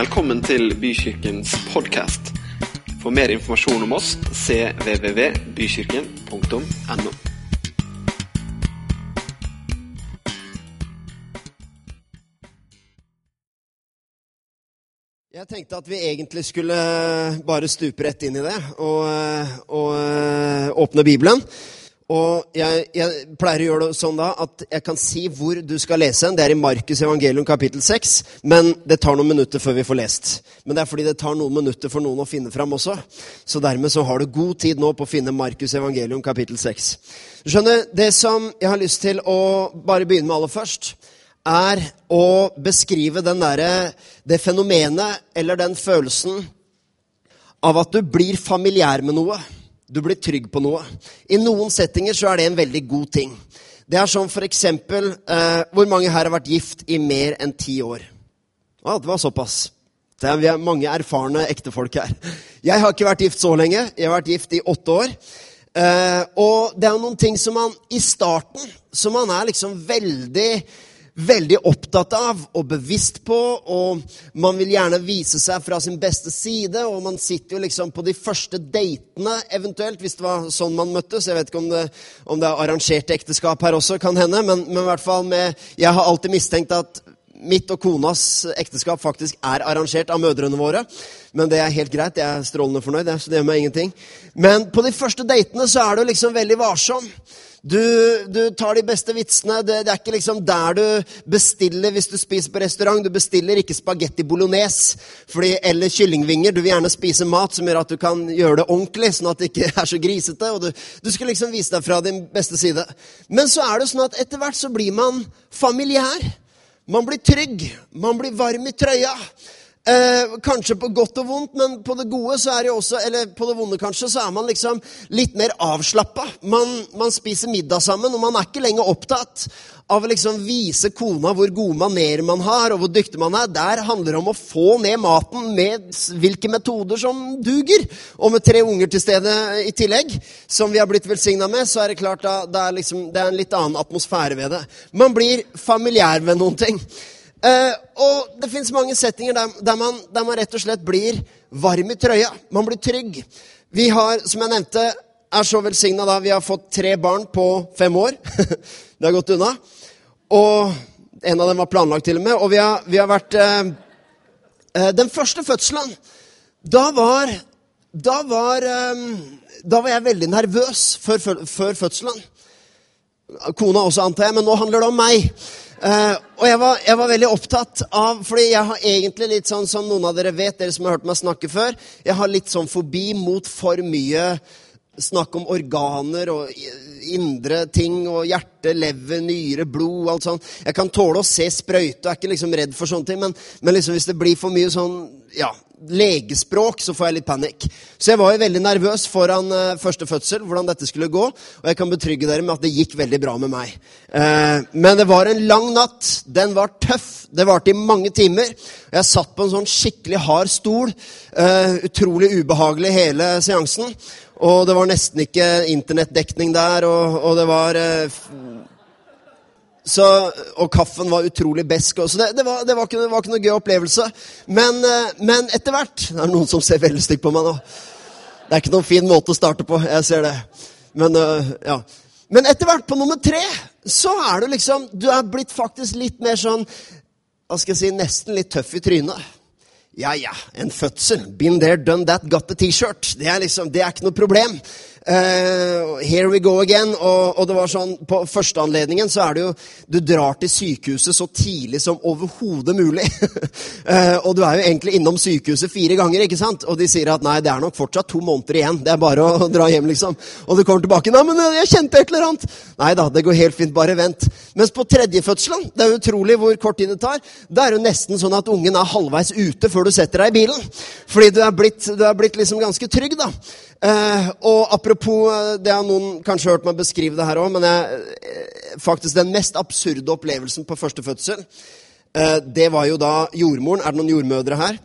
Velkommen til Bykirkens podkast. For mer informasjon om oss cvvvbykirken.no. Jeg tenkte at vi egentlig skulle bare stupe rett inn i det og, og eh, åpne Bibelen. Og jeg, jeg, pleier å gjøre det sånn da at jeg kan si hvor du skal lese. Det er i Markus evangelium kapittel 6, men det tar noen minutter før vi får lest. Men det er fordi det tar noen minutter for noen å finne fram også. Så dermed så har du god tid nå på å finne Markus evangelium kapittel 6. Du skjønner, Det som jeg har lyst til å bare begynne med aller først, er å beskrive den der, det fenomenet eller den følelsen av at du blir familiær med noe. Du blir trygg på noe. I noen settinger så er det en veldig god ting. Det er som for eksempel eh, Hvor mange her har vært gift i mer enn ti år? Å, det var såpass. Det er, vi er mange erfarne ektefolk her. Jeg har ikke vært gift så lenge. Jeg har vært gift i åtte år. Eh, og det er noen ting som man i starten som man er liksom veldig veldig opptatt av og bevisst på, og man vil gjerne vise seg fra sin beste side. Og man sitter jo liksom på de første datene, eventuelt, hvis det var sånn man møttes. Jeg vet ikke om det, om det er arrangerte ekteskap her også, kan hende, men, men i hvert fall med Jeg har alltid mistenkt at mitt og konas ekteskap faktisk er arrangert av mødrene våre. Men det er helt greit. Jeg er strålende fornøyd. så det gjør meg ingenting. Men på de første datene så er du liksom veldig varsom. Du, du, tar de beste vitsene. Det, det, er ikke liksom der du bestiller hvis du spiser på restaurant. Du bestiller ikke spagetti bolognese fordi, eller kyllingvinger. Du vil gjerne spise mat som gjør at du kan gjøre det ordentlig, sånn at det ikke er så grisete. og Du, du skal liksom vise deg fra din beste side. Men så er det sånn at etter hvert så blir man familiær. Man blir trygg. Man blir varm i trøya. Eh, kanskje på godt og vondt, men på det gode så er det også, eller på det vonde kanskje, så er man liksom litt mer avslappa. Man, man, spiser middag sammen, og man er ikke lenger opptatt av å liksom vise kona hvor gode manerer man har, og hvor dyktig man er. Der handler det om å få ned maten med hvilke metoder som duger. Og med tre unger til stede i tillegg, som vi har blitt velsigna med, så er det klart da, det er, liksom, det er en litt annen atmosfære ved det. Man blir familiær med noen ting. Uh, og det fins mange settinger der, der, man, der, man, rett og slett blir varm i trøya. Man blir trygg. Vi har, som jeg nevnte, er så velsigna da vi har fått tre barn på fem år. det har gått unna. Og en av dem var planlagt, til og med. Og vi har, vi har vært uh, uh, Den første fødselen, da var Da var, da var jeg veldig nervøs før, før fødselen. Kona også, antar jeg, men nå handler det om meg. Uh, og jeg var, jeg var, veldig opptatt av Fordi jeg har egentlig litt sånn som noen av dere vet, dere som har hørt meg snakke før, jeg har litt sånn fobi mot for mye snakk om organer og indre ting og hjerte, lever, nyre, blod alt sånt. Jeg kan tåle å se sprøyte og er ikke liksom redd for sånne ting, men, men liksom hvis det blir for mye sånn ja, legespråk, så får jeg litt panikk. Så jeg var jo veldig nervøs foran uh, første fødsel, hvordan dette skulle gå. Og jeg kan betrygge dere med at det gikk veldig bra med meg. Uh, men det var en lang natt. Den var tøff. Det varte i mange timer. Jeg satt på en sånn skikkelig hard stol. Uh, utrolig ubehagelig hele seansen. Og det var nesten ikke internettdekning der, og, og det var så, og kaffen var utrolig besk. Så det, det, var, det, var ikke, det, var, ikke, noe gøy opplevelse. Men, eh, men etter hvert Det er noen som ser veldig stygt på meg nå. Det er ikke noen fin måte å starte på. Jeg ser det. Men, eh, ja. men etter hvert, på nummer tre, så er du liksom Du er blitt faktisk litt mer sånn Hva skal jeg si Nesten litt tøff i trynet. Ja, ja, en fødsel. Been there, done that, got the T-shirt. Det, liksom, det er ikke noe problem. Uh, here we go again. Og, og, det var sånn, På første anledningen så er det jo Du drar til sykehuset så tidlig som overhodet mulig. uh, og du er jo egentlig innom sykehuset fire ganger, ikke sant? Og de sier at nei, det er nok fortsatt to måneder igjen. Det er bare å dra hjem, liksom. Og du kommer tilbake. Nei, men jeg kjente et eller annet. Nei da, det går helt fint. Bare vent. Mens på tredjefødselen, det er utrolig hvor kort tid det tar, da er det jo nesten sånn at ungen er halvveis ute før du setter deg i bilen. Fordi du er blitt, du er blitt liksom ganske trygg, da. Uh, og apropos eh, Det har noen kanskje hørt meg beskrive det her òg, men jeg, eh, faktisk den mest absurde opplevelsen på første fødsel, eh, det var jo da jordmoren. Er det noen jordmødre her?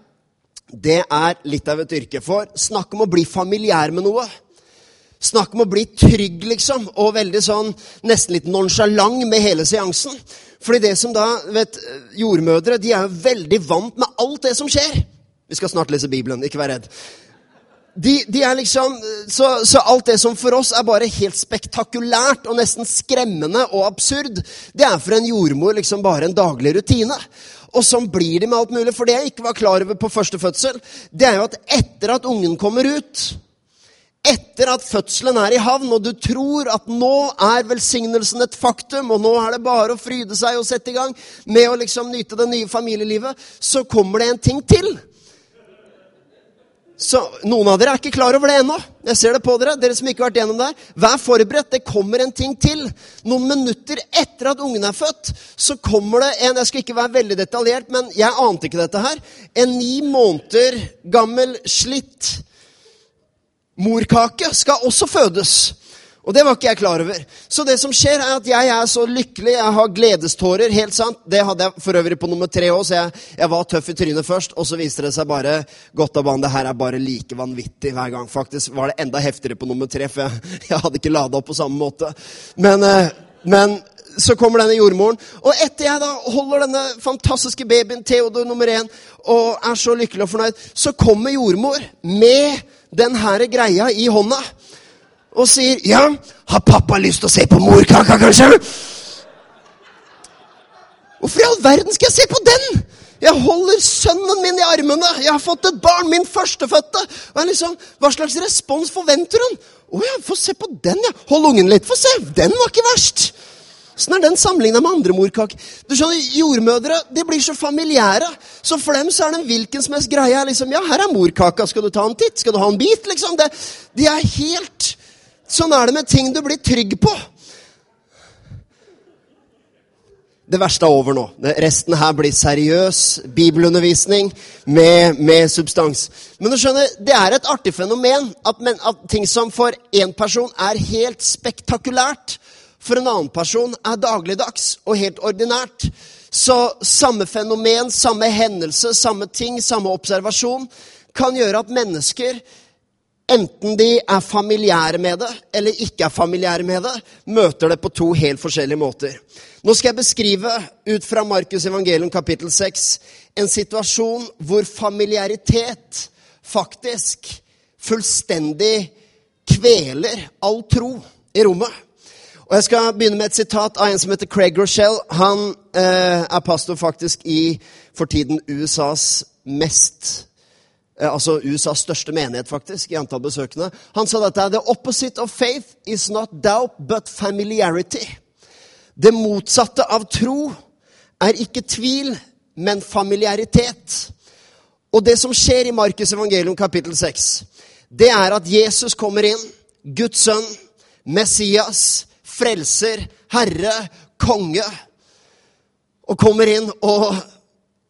Det er litt av et yrke. For snakk om å bli familiær med noe. Snakk om å bli trygg, liksom, og veldig sånn nesten litt nonsjalant med hele seansen. Fordi det som da, vet, Jordmødre de er jo veldig vant med alt det som skjer. Vi skal snart lese Bibelen, ikke vær redd. De, de er liksom, så, så, alt det som for oss er bare helt spektakulært og nesten skremmende og absurd, det er for en jordmor liksom bare en daglig rutine. Og sånn blir det med alt mulig. For det jeg ikke var klar over på første fødsel, det er jo at etter at ungen kommer ut, etter at fødselen er i havn, og du tror at nå er velsignelsen et faktum, og nå er det bare å fryde seg og sette i gang med å liksom nyte det nye familielivet, så kommer det en ting til. Så Noen av dere er ikke klar over det ennå. Jeg ser det på dere. Dere som ikke har vært gjennom det. Vær forberedt. Det kommer en ting til. Noen minutter etter at ungen er født, så kommer det en Jeg skal ikke være veldig detaljert, men jeg ante ikke dette her. En ni måneder gammel, slitt morkake skal også fødes. Og det var ikke jeg klar over. Så det som skjer, er at jeg er så lykkelig. Jeg har gledestårer. Helt sant. Det hadde jeg for øvrig på nummer tre òg, så jeg, jeg, var tøff i trynet først. Og så viste det seg bare godt av banen. Det her er bare like vanvittig hver gang. Faktisk var det enda heftigere på nummer tre, for jeg, jeg hadde ikke lada opp på samme måte. Men, eh, men så kommer denne jordmoren. Og etter jeg da holder denne fantastiske babyen, Theodor nummer én, og er så lykkelig og fornøyd, så kommer jordmor med den her greia i hånda og sier 'Ja, har pappa lyst til å se på morkaka, kanskje?' Hvorfor i all verden skal jeg se på den? Jeg holder sønnen min i armene. Jeg har fått et barn. Min førstefødte. Liksom, hva slags respons forventer hun? Å ja, få se på den, ja. Hold ungen litt. Få se. Den var ikke verst. Åssen er den sammenligna med andre morkaker? Du skjønner, Jordmødre de blir så familiære. Så for dem så er det en hvilken som helst greie. Liksom, ja, her er morkaka. Skal du ta en titt? Skal du ha en bit? Liksom. Det, de er helt Sånn er det med ting du blir trygg på. Det verste er over nå. Resten her blir seriøs bibelundervisning med, med substans. Men du skjønner, det er et artig fenomen at, men, at ting som for én person er helt spektakulært, for en annen person er dagligdags og helt ordinært. Så samme fenomen, samme hendelse, samme ting, samme observasjon kan gjøre at mennesker, enten de er familiære med det eller ikke er familiære med det, møter det på to helt forskjellige måter. Nå skal jeg beskrive ut fra Markus evangelium kapittel 6 en situasjon hvor familiaritet faktisk fullstendig kveler all tro i rommet. Og Jeg skal begynne med et sitat av en som heter Craig Rochelle. Han eh, er pastor faktisk i for tiden USAs mest Altså USAs største menighet, faktisk, i antall besøkende. Han sa dette The opposite of faith is not doubt, but familiarity. Det motsatte av tro er ikke tvil, men familiaritet. Og det som skjer i Markus evangelium kapittel 6, det er at Jesus kommer inn, Guds sønn, Messias, frelser, herre, konge. Og kommer inn og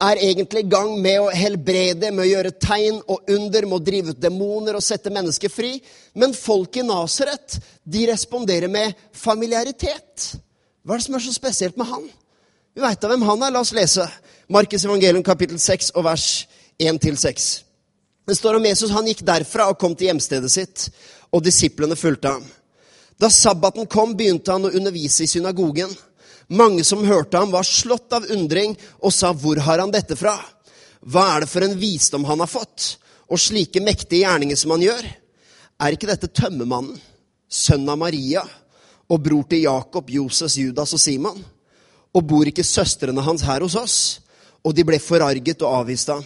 er egentlig i gang med å helbrede, med å gjøre tegn og under, med å drive ut demoner og sette mennesker fri. Men folk i Nasaret de responderer med familiaritet. Hva er det som er så spesielt med han? Vi veit da hvem han er. La oss lese Markus evangelium kapittel 6 og vers 1-6. Det står om Jesus han gikk derfra og kom til hjemstedet sitt, og disiplene fulgte ham. Da sabbaten kom, begynte han å undervise i synagogen. Mange som hørte ham, var slått av undring og sa, 'Hvor har han dette fra?' 'Hva er det for en visdom han har fått?' Og slike mektige gjerninger som han gjør. Er ikke dette tømmermannen, sønn av Maria, og bror til Jakob, Joses, Judas og Simon? Og bor ikke søstrene hans her hos oss? Og de ble forarget og avviste ham.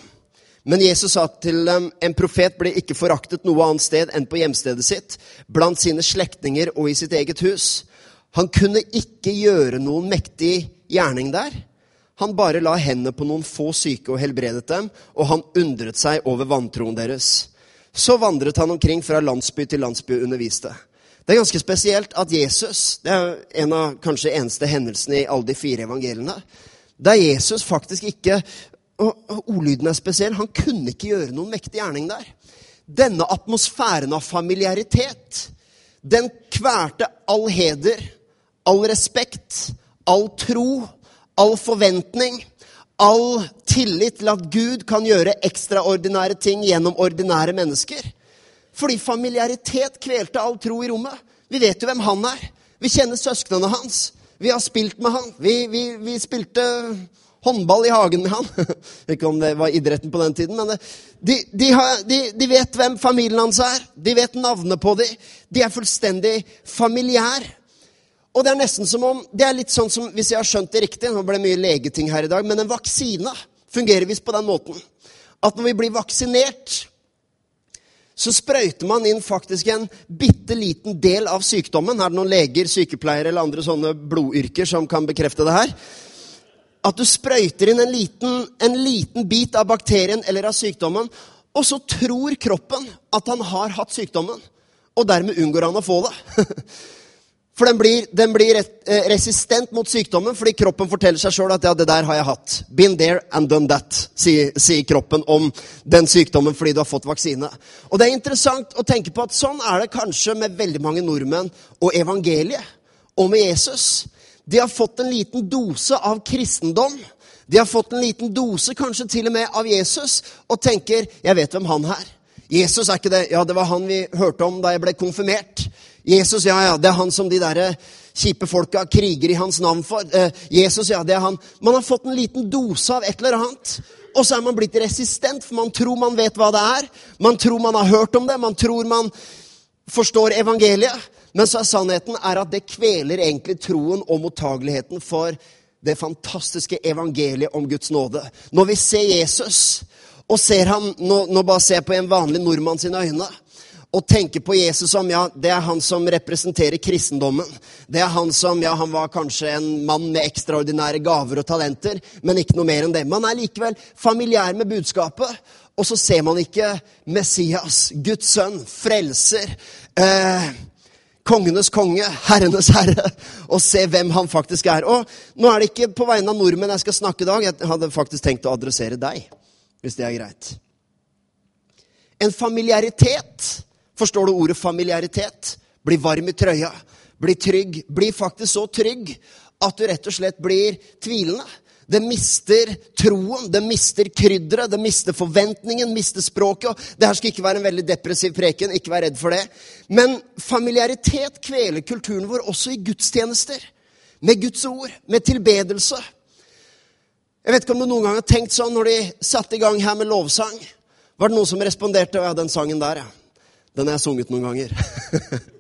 Men Jesus sa til dem, en profet ble ikke foraktet noe annet sted enn på hjemstedet sitt, blant sine slektninger og i sitt eget hus. Han kunne ikke gjøre noen mektig gjerning der. Han bare la hendene på noen få syke og helbredet dem, og han undret seg over vantroen deres. Så vandret han omkring fra landsby til landsby og underviste. Det er ganske spesielt at Jesus Det er en av kanskje eneste hendelsene i alle de fire evangeliene. Der Jesus faktisk ikke og ordlyden er spesiell. Han kunne ikke gjøre noen mektig gjerning der. Denne atmosfæren av familiaritet, den kverte all heder, all respekt, all tro, all forventning, all tillit til at Gud kan gjøre ekstraordinære ting gjennom ordinære mennesker. Fordi familiaritet kvelte all tro i rommet. Vi vet jo hvem han er. Vi kjenner søsknene hans. Vi har spilt med han. Vi, vi, vi spilte håndball i hagen med han. Ikke om det var idretten på den tiden, men de, de, har, de, de, vet hvem familien hans er. De vet navnet på dem. De er fullstendig familiær. Og det er nesten som om, det er litt sånn som, hvis jeg har skjønt det riktig Nå ble det mye legeting her i dag, men en vaksine fungerer visst på den måten at når vi blir vaksinert, så sprøyter man inn faktisk en bitte liten del av sykdommen. Er det noen leger, sykepleiere eller andre sånne blodyrker som kan bekrefte det her? at du sprøyter inn en liten, en liten bit av bakterien eller av sykdommen, og så tror kroppen at han har hatt sykdommen, og dermed unngår han å få det. For den blir, den blir eh, resistent mot sykdommen fordi kroppen forteller seg sjøl at ja, det der har jeg hatt. Been there and done that, sier, sier, kroppen om den sykdommen fordi du har fått vaksine. Og det er interessant å tenke på at sånn er det kanskje med veldig mange nordmenn og evangeliet og med Jesus. De har fått en liten dose av kristendom. De har fått en liten dose, kanskje til og med av Jesus, og tenker 'Jeg vet hvem han er'. Jesus er ikke det. Ja, det var han vi hørte om da jeg ble konfirmert. Jesus, ja, ja, det er han som de derre kjipe folka kriger i hans navn for. Eh, Jesus, ja, det er han. Man har fått en liten dose av et eller annet. Og så er man blitt resistent, for man tror man vet hva det er. Man tror man har hørt om det. Man tror man forstår evangeliet. Men så er sannheten er at det kveler egentlig troen og mottageligheten for det fantastiske evangeliet om Guds nåde. Når vi ser Jesus, og ser han, nå, nå bare ser jeg på en vanlig nordmann sine øyne og tenker på Jesus som ja, det er han som representerer kristendommen. Det er han som ja, han var kanskje en mann med ekstraordinære gaver og talenter, men ikke noe mer enn det. Man er likevel familiær med budskapet. Og så ser man ikke Messias, Guds sønn, frelser. Eh, kongenes konge, herrenes herre, og se hvem han faktisk er. Og nå er det ikke på vegne av nordmenn jeg skal snakke i dag. Jeg hadde faktisk tenkt å adressere deg, hvis det er greit. En familiaritet. Forstår du ordet familiaritet? Bli varm i trøya. Bli trygg. Bli faktisk så trygg at du rett og slett blir tvilende. Det mister troen, det mister krydderet, det mister forventningen, mister språket. Det her skal ikke være en veldig depressiv preken, ikke vær redd for det. Men familiaritet kveler kulturen vår også i gudstjenester. Med Guds ord, med tilbedelse. Jeg vet ikke om du noen gang har tenkt sånn når de satte i gang her med lovsang. Var det noen som responderte? ja, den sangen der, ja. Den har jeg sunget noen ganger.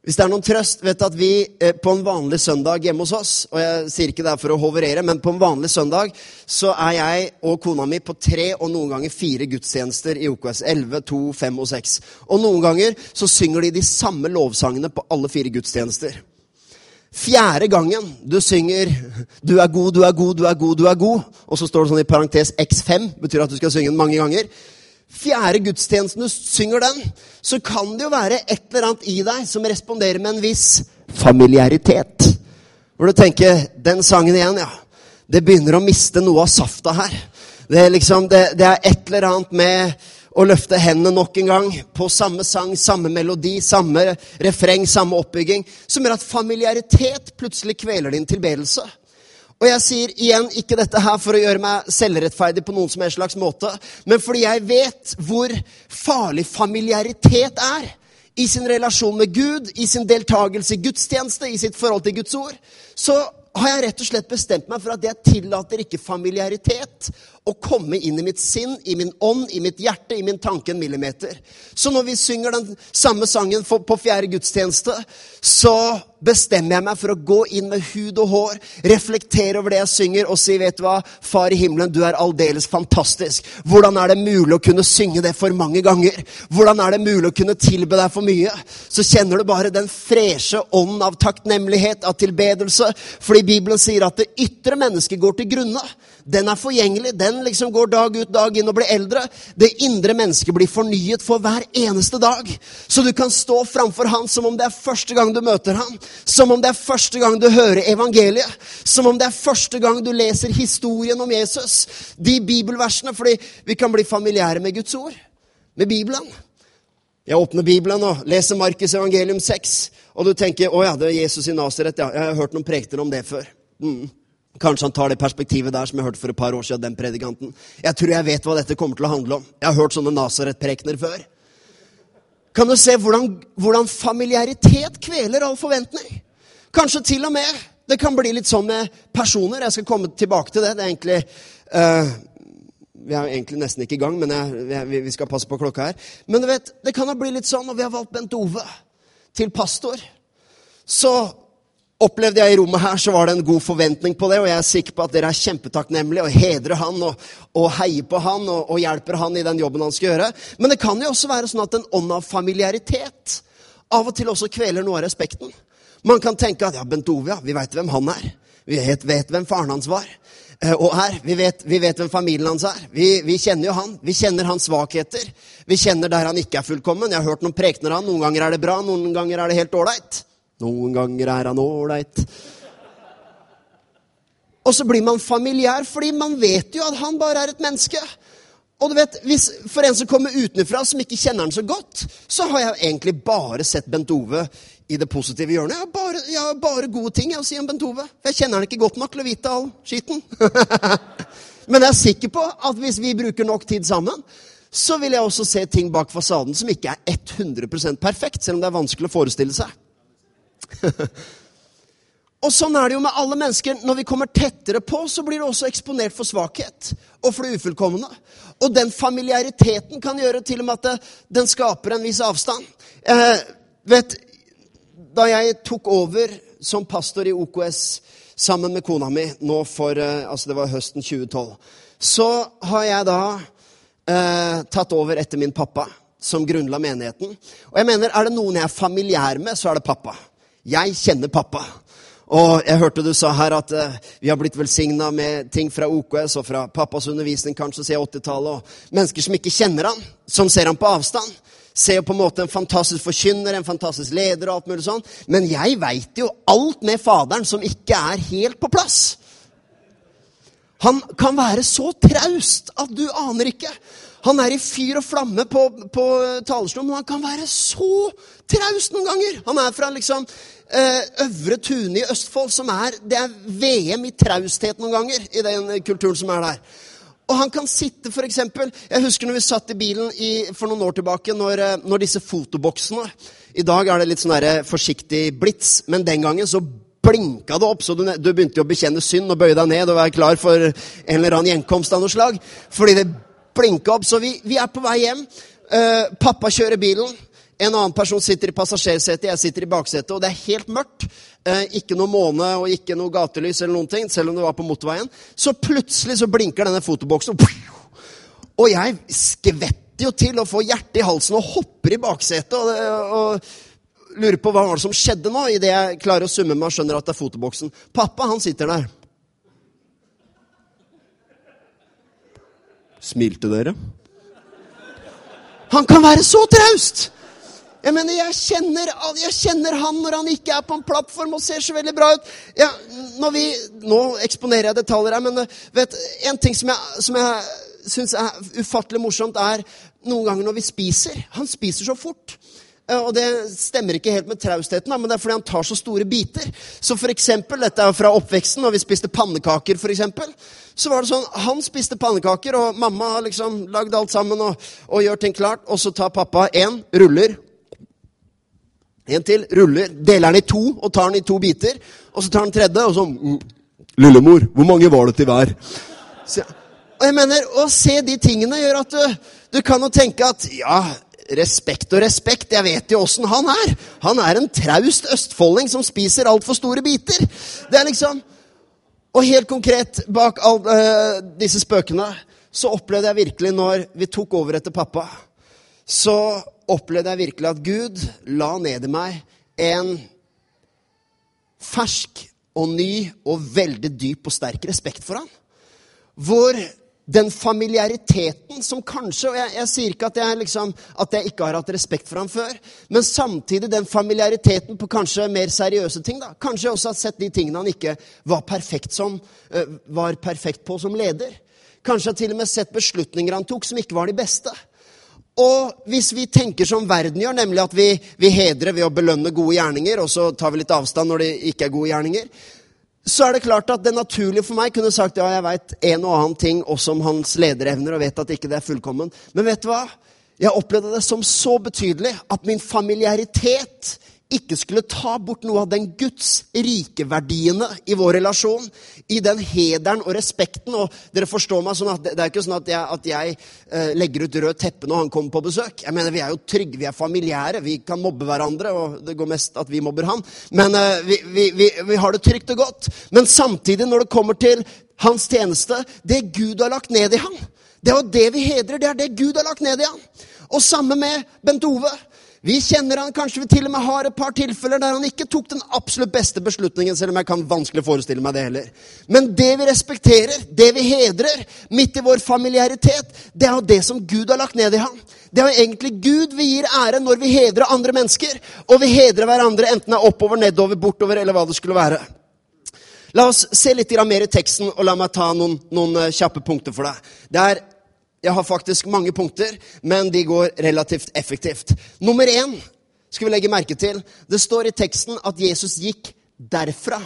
Hvis det er noen trøst, vet du at vi eh, på en vanlig søndag hjemme hos oss Og jeg sier ikke det for å hoverere, men på en vanlig søndag så er jeg og kona mi på tre og noen ganger fire gudstjenester i OKS. 11, 2, 5 og 6. Og noen ganger så synger de de samme lovsangene på alle fire gudstjenester. Fjerde gangen du synger 'Du er god, du er god, du er god', du er god, og så står det sånn i parentes X5, betyr at du skal synge den mange ganger fjerde gudstjenesten du synger den, så kan det jo være et eller annet i deg som responderer med en viss familiaritet. Hvor du tenker Den sangen igjen, ja. Det begynner å miste noe av safta her. Det er, liksom, det, det er et eller annet med å løfte hendene nok en gang på samme sang, samme melodi, samme refreng, samme oppbygging, som gjør at familiaritet plutselig kveler din tilbedelse. Og jeg sier igjen ikke dette her for å gjøre meg selvrettferdig på noen som helst slags måte, men fordi jeg vet hvor farlig familiaritet er i sin relasjon med Gud, i sin deltakelse i gudstjeneste, i sitt forhold til Guds ord, så har jeg rett og slett bestemt meg for at jeg tillater ikke familiaritet å komme inn i mitt sinn, i min ånd, i mitt hjerte, i min tanke en millimeter. Så når vi synger den samme sangen på fjerde gudstjeneste, så bestemmer jeg meg for å gå inn med hud og hår, reflektere over det jeg synger og si, vet du hva, Far i himmelen, du er aldeles fantastisk. Hvordan er det mulig å kunne synge det for mange ganger? Hvordan er det mulig å kunne tilbe deg for mye? Så kjenner du bare den freshe ånden av takknemlighet, av tilbedelse, fordi Bibelen sier at det ytre mennesket går til grunne. Den er forgjengelig. Den liksom går dag ut, dag inn og blir eldre. Det indre mennesket blir fornyet for hver eneste dag. Så du kan stå framfor han som om det er første gang du møter han. Som om det er første gang du hører evangeliet. Som om det er første gang du leser historien om Jesus. De bibelversene, fordi vi kan bli familiære med Guds ord. Med Bibelen. Jeg åpner Bibelen og leser Markus evangelium 6, og du tenker å ja, det er Jesus i Nasaret. Ja, jeg har hørt noen prekter om det før. Mm. Kanskje han tar det perspektivet der som jeg hørte for et par år siden. den predikanten. Jeg tror jeg vet hva dette kommer til å handle om. Jeg har hørt sånne Nasaret-prekener før. Kan du se hvordan, hvordan familiaritet kveler all forventning? Kanskje til og med det kan bli litt sånn med personer. Jeg skal komme tilbake til det. Det er egentlig uh, Vi er egentlig nesten ikke i gang, men jeg, vi skal passe på klokka her. Men du vet, det kan ha blitt litt sånn når vi har valgt Bent Ove til pastor. Så opplevde jeg i rommet her, så var det en god forventning på det. Og jeg er sikker på at dere er kjempetakknemlige og hedrer han og, og heier på han og, og, hjelper han i den jobben han skal gjøre. Men det kan jo også være sånn at en ånd av familiaritet av og til også kveler noe av respekten. Man kan tenke at ja, Bent Ove, ja, vi veit hvem han er. Vi vet, vet hvem faren hans var eh, og er. Vi vet, vi vet, hvem familien hans er. Vi, vi, kjenner jo han. Vi kjenner hans svakheter. Vi kjenner der han ikke er fullkommen. Jeg har hørt noen prekener av han. Noen ganger er det bra, noen ganger er det helt ålreit. Noen ganger er han ålreit. Og så blir man familiær, fordi man vet jo at han bare er et menneske. Og du vet, hvis, For en som kommer utenfra, som ikke kjenner han så godt, så har jeg egentlig bare sett Bent Ove i det positive hjørnet. Jeg har bare, jeg har bare gode ting jeg å si om Bent Ove. Jeg kjenner han ikke godt nok til å vite all skitten. Men jeg er sikker på at hvis vi bruker nok tid sammen, så vil jeg også se ting bak fasaden som ikke er 100% perfekt, selv om det er vanskelig å forestille seg. og sånn er det jo med alle mennesker. Når vi kommer tettere på, så blir du også eksponert for svakhet og for det ufullkomne. Og den familiariteten kan gjøre til og med at det, den skaper en viss avstand. Eh, vet, da jeg tok over som pastor i OKS sammen med kona mi nå for eh, altså det var høsten 2012, så har jeg da eh, tatt over etter min pappa som grunnla menigheten. Og jeg mener, Er det noen jeg er familiær med, så er det pappa. Jeg kjenner pappa. Og jeg hørte du sa her at uh, vi har blitt velsigna med ting fra OKS og fra pappas undervisning kanskje siden 80-tallet. Og mennesker som ikke kjenner han, som ser han på avstand. Ser på en måte en fantastisk forkynner, en fantastisk leder og alt mulig sånn. Men jeg veit jo alt med Faderen som ikke er helt på plass. Han kan være så traust at du aner ikke. Han er i fyr og flamme på, på talerstolen, men han kan være så traust noen ganger. Han er fra liksom eh, Øvre Tune i Østfold, som er Det er VM i trausthet noen ganger i den kulturen som er der. Og han kan sitte, for eksempel, Jeg husker når vi satt i bilen i, for noen år tilbake, når, eh, når disse fotoboksene I dag er det litt sånn der forsiktig blits, men den gangen så blinka det opp, så du, du begynte å bekjenne synd og bøye deg ned og være klar for en eller annen gjenkomst av noe slag. Fordi det blinka opp. Så vi, vi er på vei hjem. Uh, pappa kjører bilen. En annen person sitter i passasjersetet, jeg sitter i baksetet, og det er helt mørkt. Eh, ikke noe måne og ikke noe gatelys, eller noen ting, selv om det var på motorveien. Så plutselig så blinker denne fotoboksen, og jeg skvetter jo til å få hjertet i halsen og hopper i baksetet. Og, og lurer på hva var det som skjedde nå, idet jeg klarer å summe meg og skjønner at det er fotoboksen. Pappa, han sitter der. Smilte dere? Han kan være så traust! Jeg mener, jeg kjenner, jeg kjenner, han når han ikke er på en plattform og ser så veldig bra ut. Ja, vi, nå eksponerer jeg detaljer her, men vet, en ting som jeg, som jeg syns er ufattelig morsomt, er noen ganger når vi spiser. Han spiser så fort. Eh, og det stemmer ikke helt med traustheten, men det er fordi han tar så store biter. Så for eksempel, Dette er fra oppveksten, når vi spiste pannekaker, for eksempel, så var det sånn, Han spiste pannekaker, og mamma har liksom lagd alt sammen og, og gjør ting klart. Og så tar pappa én, ruller. En til, ruller. Deler den i to og tar den i to biter. Og så tar den tredje, og sånn Lillemor, hvor mange var det til hver? Så, og jeg mener, Å se de tingene gjør at du, du kan jo tenke at ja, respekt og respekt. Jeg vet jo åssen han er. Han er en traust østfolding som spiser altfor store biter. Det er liksom Og helt konkret, bak alle uh, disse spøkene, så opplevde jeg virkelig, når vi tok over etter pappa, så opplevde jeg virkelig at Gud la ned i meg en fersk og ny og veldig dyp og sterk respekt for han. Hvor den familiariteten som kanskje Og jeg, jeg sier ikke at jeg, liksom, at jeg, ikke har hatt respekt for ham før, men samtidig den familiariteten på kanskje mer seriøse ting. da. Kanskje jeg også har sett de tingene han ikke var perfekt, som, uh, var perfekt på som leder. Kanskje jeg til og med sett beslutninger han tok, som ikke var de beste. Og hvis vi tenker som verden gjør, nemlig at vi, vi hedrer ved å belønne gode gjerninger, og så tar vi litt avstand når det ikke er gode gjerninger, så er det klart at det naturlige for meg kunne sagt ja, jeg veit en og annen ting også om hans lederevner, og vet at ikke det er fullkommen. Men vet du hva? Jeg opplevde det som så betydelig at min familiaritet ikke skulle ta bort noe av den Guds rike verdiene i vår relasjon. I den hederen og respekten. Og dere forstår meg sånn at det er ikke sånn at jeg, at jeg eh, legger ut rød teppe når han kommer på besøk. Jeg mener, Vi er jo trygge, vi er familiære. Vi kan mobbe hverandre, og det går mest at vi mobber han. Men eh, vi, vi, vi, vi har det trygt og godt. Men samtidig, når det kommer til hans tjeneste, det Gud har lagt ned i han, det er jo det vi hedrer. Det er det Gud har lagt ned i han. Og samme med Bent Ove. Vi kjenner han, kanskje vi til og med har et par tilfeller der han ikke tok den absolutt beste beslutningen, selv om jeg kan vanskelig forestille meg det heller. Men det vi respekterer, det vi hedrer, midt i vår familiaritet, det er jo det som Gud har lagt ned i ham. Det er jo egentlig Gud vi gir ære når vi hedrer andre mennesker, og vi hedrer hverandre enten det er oppover, nedover, bortover eller hva det skulle være. La oss se litt mer i teksten, og la meg ta noen, noen eh, kjappe punkter for deg. Det er jeg har faktisk mange punkter, men de går relativt effektivt. Nummer én skal vi legge merke til. Det står i teksten at Jesus gikk derfra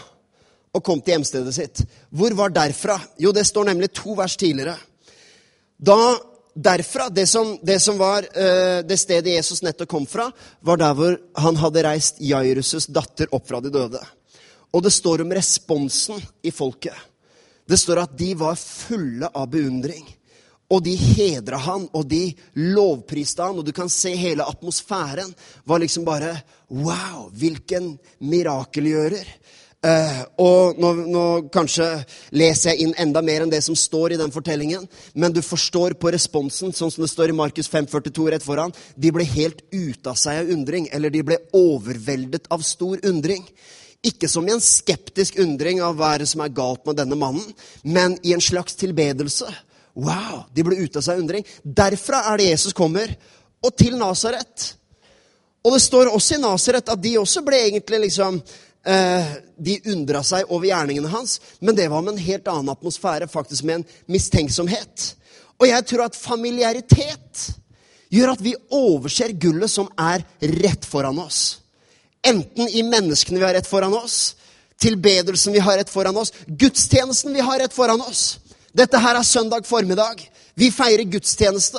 og kom til hjemstedet sitt. Hvor var derfra? Jo, det står nemlig to vers tidligere. Da derfra, det som, det som var uh, det stedet Jesus nettopp kom fra, var der hvor han hadde reist Jairus' datter opp fra de døde. Og det står om responsen i folket. Det står at de var fulle av beundring. Og de hedra han, og de lovpriste han, og du kan se hele atmosfæren var liksom bare Wow, hvilken mirakelgjører! Uh, og nå, nå, kanskje leser jeg inn enda mer enn det som står i den fortellingen, men du forstår på responsen, sånn som det står i Markus 5,42 rett foran. De ble helt ute av seg av undring, eller de ble overveldet av stor undring. Ikke som i en skeptisk undring av hva er det som er galt med denne mannen, men i en slags tilbedelse. Wow! De ble ute av seg undring. Derfra er det Jesus kommer, og til Nasaret. Og det står også i Nasaret at de også ble egentlig liksom eh, De undra seg over gjerningene hans, men det var med en helt annen atmosfære, faktisk med en mistenksomhet. Og jeg tror at familiaritet gjør at vi overser gullet som er rett foran oss. Enten i menneskene vi har rett foran oss, tilbedelsen vi har rett foran oss, gudstjenesten vi har rett foran oss. Dette her er søndag formiddag. Vi feirer gudstjeneste.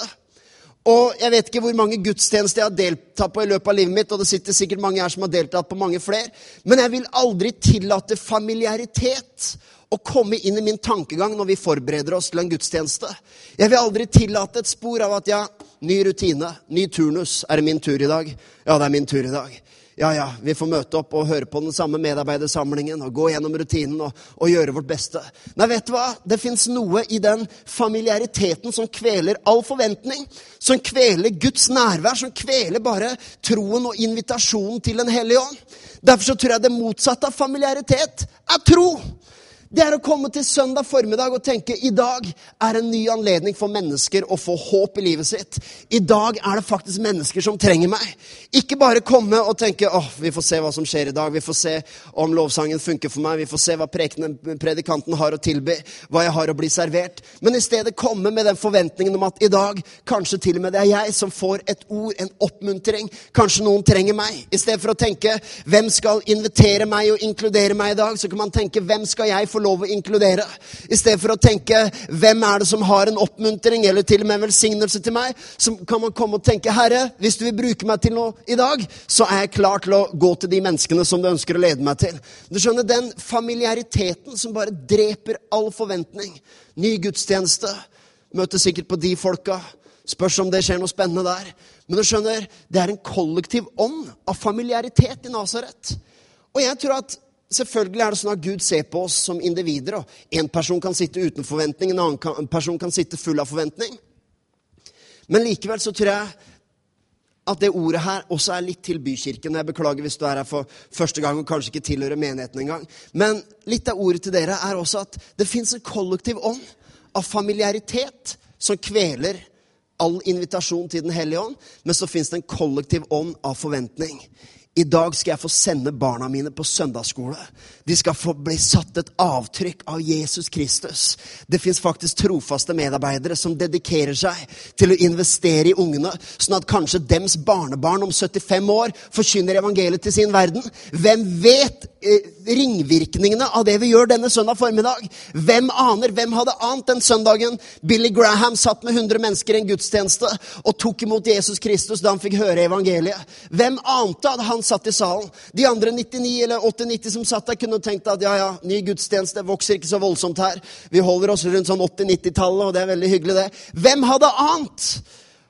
Og jeg vet ikke hvor mange gudstjenester jeg har deltatt på i løpet av livet mitt, og det sitter sikkert mange her som har deltatt på mange flere, men jeg vil aldri tillate familiaritet å komme inn i min tankegang når vi forbereder oss til en gudstjeneste. Jeg vil aldri tillate et spor av at ja, ny rutine, ny turnus. Er det min tur i dag? Ja, det er min tur i dag ja, ja, vi får møte opp og høre på den samme medarbeidersamlingen og gå gjennom rutinen og, og gjøre vårt beste. Nei, vet du hva? Det fins noe i den familiariteten som kveler all forventning. Som kveler Guds nærvær, som kveler bare troen og invitasjonen til Den hellige ånd. Derfor så tror jeg det motsatte av familiaritet er tro. Det er å komme til søndag formiddag og tenke i dag er en ny anledning for mennesker å få håp i livet sitt. I dag er det faktisk mennesker som trenger meg. Ikke bare komme og tenke åh, vi får se hva som skjer i dag. Vi får se om lovsangen funker for meg. Vi får se hva predikanten har å tilby. Hva jeg har å bli servert. Men i stedet komme med den forventningen om at i dag kanskje til og med det er jeg som får et ord, en oppmuntring. Kanskje noen trenger meg. I stedet for å tenke hvem skal invitere meg og inkludere meg i dag, så kan man tenke hvem skal jeg få lov å inkludere. I stedet for å tenke 'Hvem er det som har en oppmuntring eller til og med en velsignelse til meg?' Så kan man komme og tenke 'Herre, hvis du vil bruke meg til noe i dag, så er jeg klar til å gå til de menneskene som du ønsker å lede meg til'. Du skjønner, Den familiariteten som bare dreper all forventning. Ny gudstjeneste. Møter sikkert på de folka. Spørs om det skjer noe spennende der. Men du skjønner, det er en kollektiv ånd av familiaritet i Nasaret. Og jeg tror at Selvfølgelig er det sånn at Gud ser på oss som individer. og En person kan sitte uten forventning, en annen person kan sitte full av forventning. Men likevel så tror jeg at det ordet her også er litt til bykirken. Jeg beklager hvis du er her for første gang og kanskje ikke tilhører menigheten engang. Men litt av ordet til dere er også at det fins en kollektiv ånd av familiaritet som kveler all invitasjon til Den hellige ånd. Men så fins det en kollektiv ånd av forventning. I dag skal jeg få sende barna mine på søndagsskole. De skal få bli satt et avtrykk av Jesus Kristus. Det fins faktisk trofaste medarbeidere som dedikerer seg til å investere i ungene, sånn at kanskje dems barnebarn om 75 år forkynner evangeliet til sin verden. Hvem vet eh, ringvirkningene av det vi gjør denne søndag formiddag? Hvem aner? Hvem hadde ant den søndagen Billy Graham satt med 100 mennesker i en gudstjeneste og tok imot Jesus Kristus da han fikk høre evangeliet? Hvem ante at han satt i salen. De andre 99 eller 80-90 som satt der, kunne tenkt at ja, ja, ny gudstjeneste vokser ikke så voldsomt her. Vi holder oss rundt sånn 80-90-tallet, og det er veldig hyggelig, det. Hvem hadde ant?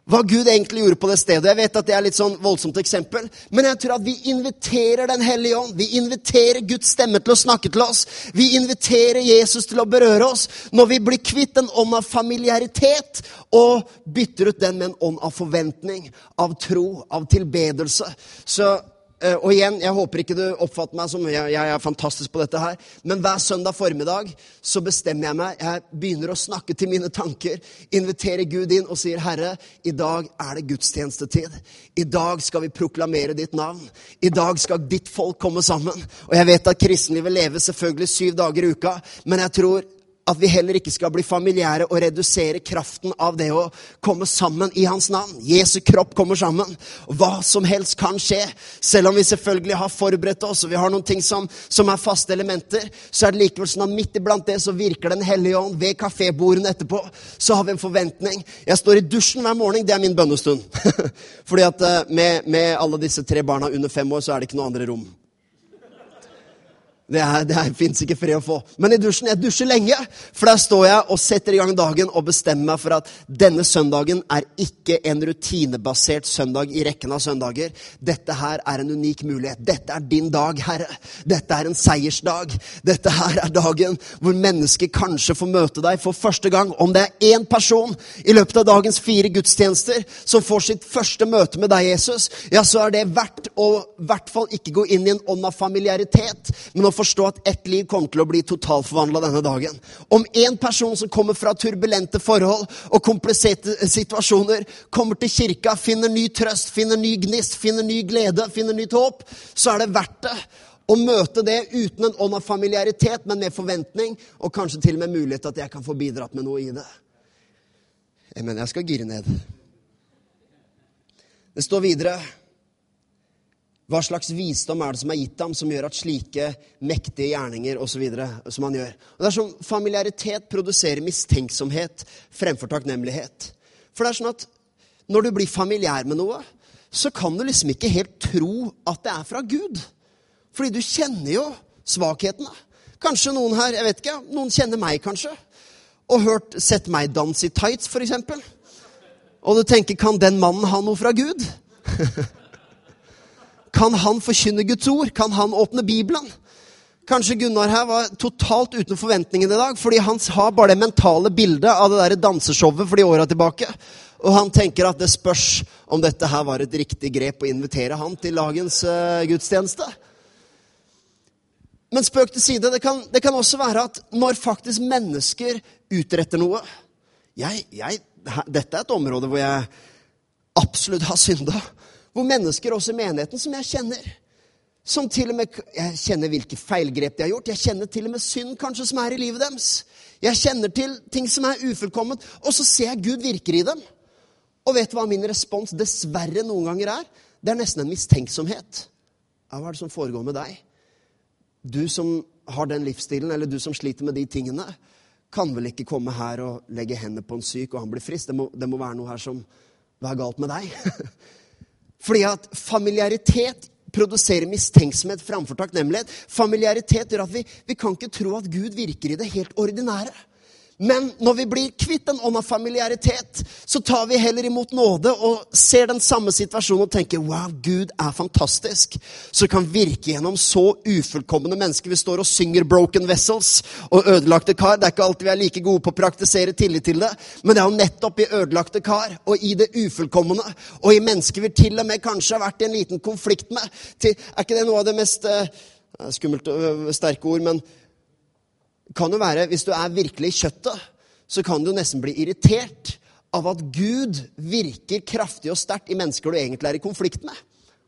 hva Gud egentlig gjorde på det stedet. Jeg vet at det er litt sånn voldsomt eksempel, men jeg tror at vi inviterer Den hellige ånd. Vi inviterer Guds stemme til å snakke til oss. Vi inviterer Jesus til å berøre oss når vi blir kvitt en ånd av familiaritet og bytter ut den med en ånd av forventning, av tro, av tilbedelse. Så og igjen, jeg håper ikke du oppfatter meg som jeg, er fantastisk på dette her. Men hver søndag formiddag så bestemmer jeg meg. Jeg begynner å snakke til mine tanker. Inviterer Gud inn og sier, 'Herre, i dag er det gudstjenestetid.' 'I dag skal vi proklamere ditt navn.' 'I dag skal ditt folk komme sammen.' Og jeg vet at kristenlivet lever selvfølgelig syv dager i uka, men jeg tror at vi heller ikke skal bli familiære og redusere kraften av det å komme sammen i hans navn. Jesu kropp kommer sammen. Hva som helst kan skje. Selv om vi selvfølgelig har forberedt oss og vi har noen ting som, som er faste elementer, så er det likevel sånn at midt iblant det så virker Den hellige ånd ved kafébordene etterpå. Så har vi en forventning. Jeg står i dusjen hver morgen. Det er min bønnestund. Fordi at eh, med, med alle disse tre barna under fem år, så er det ikke noe andre rom. Det, er, det fins ikke fred å få. Men i dusjen, jeg dusjer lenge, for der står jeg og setter i gang dagen og bestemmer meg for at denne søndagen er ikke en rutinebasert søndag i rekken av søndager. Dette her er en unik mulighet. Dette er din dag, Herre. Dette er en seiersdag. Dette her er dagen hvor mennesker kanskje får møte deg for første gang. Om det er én person i løpet av dagens fire gudstjenester som får sitt første møte med deg, Jesus, ja, så er det verdt å i hvert fall ikke gå inn i en ånd av familiaritet. men å forstå at ett liv kommer til å bli totalforvandla denne dagen. Om én person som kommer fra turbulente forhold og kompliserte situasjoner, kommer til kirka, finner ny trøst, finner ny gnist, finner ny glede, finner nytt håp, så er det verdt det. Å møte det uten en ånd av familiaritet, men med forventning, og kanskje til og med mulighet til at jeg kan få bidratt med noe i det. Jeg mener, jeg skal gire ned. Det står videre hva slags visdom er det som er gitt ham, som gjør at slike mektige gjerninger og så videre, som han gjør? Og det er som Familiaritet produserer mistenksomhet fremfor takknemlighet. For det er sånn at når du blir familiær med noe, så kan du liksom ikke helt tro at det er fra Gud. Fordi du kjenner jo svakhetene. Kanskje noen her, jeg vet ikke, noen kjenner meg kanskje. Og hørt, sett meg danse i tights, f.eks. Og du tenker, kan den mannen ha noe fra Gud? Kan han forkynne Guds ord? Kan han åpne Bibelen? Kanskje Gunnar her var totalt uten forventningene i dag, fordi han har bare det mentale bildet av det der danseshowet for de åra tilbake. Og han tenker at det spørs om dette her var et riktig grep å invitere han til dagens uh, gudstjeneste. Men spøk til side, det kan, det kan, også være at når faktisk mennesker utretter noe jeg, jeg, Dette er et område hvor jeg absolutt har synda. Hvor mennesker også i menigheten som jeg kjenner, som til og med Jeg kjenner hvilke feilgrep de har gjort. Jeg kjenner til og med synd kanskje som er i livet deres. Jeg kjenner til ting som er ufullkomment. Og så ser jeg Gud virker i dem. Og vet du hva min respons dessverre noen ganger er? Det er nesten en mistenksomhet. Ja, hva er det som foregår med deg? Du som har den livsstilen, eller du som sliter med de tingene, kan vel ikke komme her og legge hendene på en syk, og han blir frisk? Det må, det må være noe her som Hva er galt med deg? Fordi at familiaritet produserer mistenksomhet framfor takknemlighet. Familiaritet gjør at vi, vi kan ikke tro at Gud virker i det helt ordinære. Men når vi blir kvitt en ånd av familiaritet, så tar vi heller imot nåde og ser den samme situasjonen og tenker wow, Gud er fantastisk. Så kan virke gjennom så ufullkomne mennesker. Vi står og synger 'Broken Vessels' og 'Ødelagte kar'. Det er ikke alltid vi er like gode på å praktisere tillit til det, men det er jo nettopp i ødelagte kar og i det ufullkomne og i mennesker vi til og med kanskje har vært i en liten konflikt med. Er ikke det noe av det mest uh, Skummelt, uh, sterke ord, men kan jo være, Hvis du er virkelig i kjøttet, så kan du nesten bli irritert av at Gud virker kraftig og sterkt i mennesker du egentlig er i konflikt med.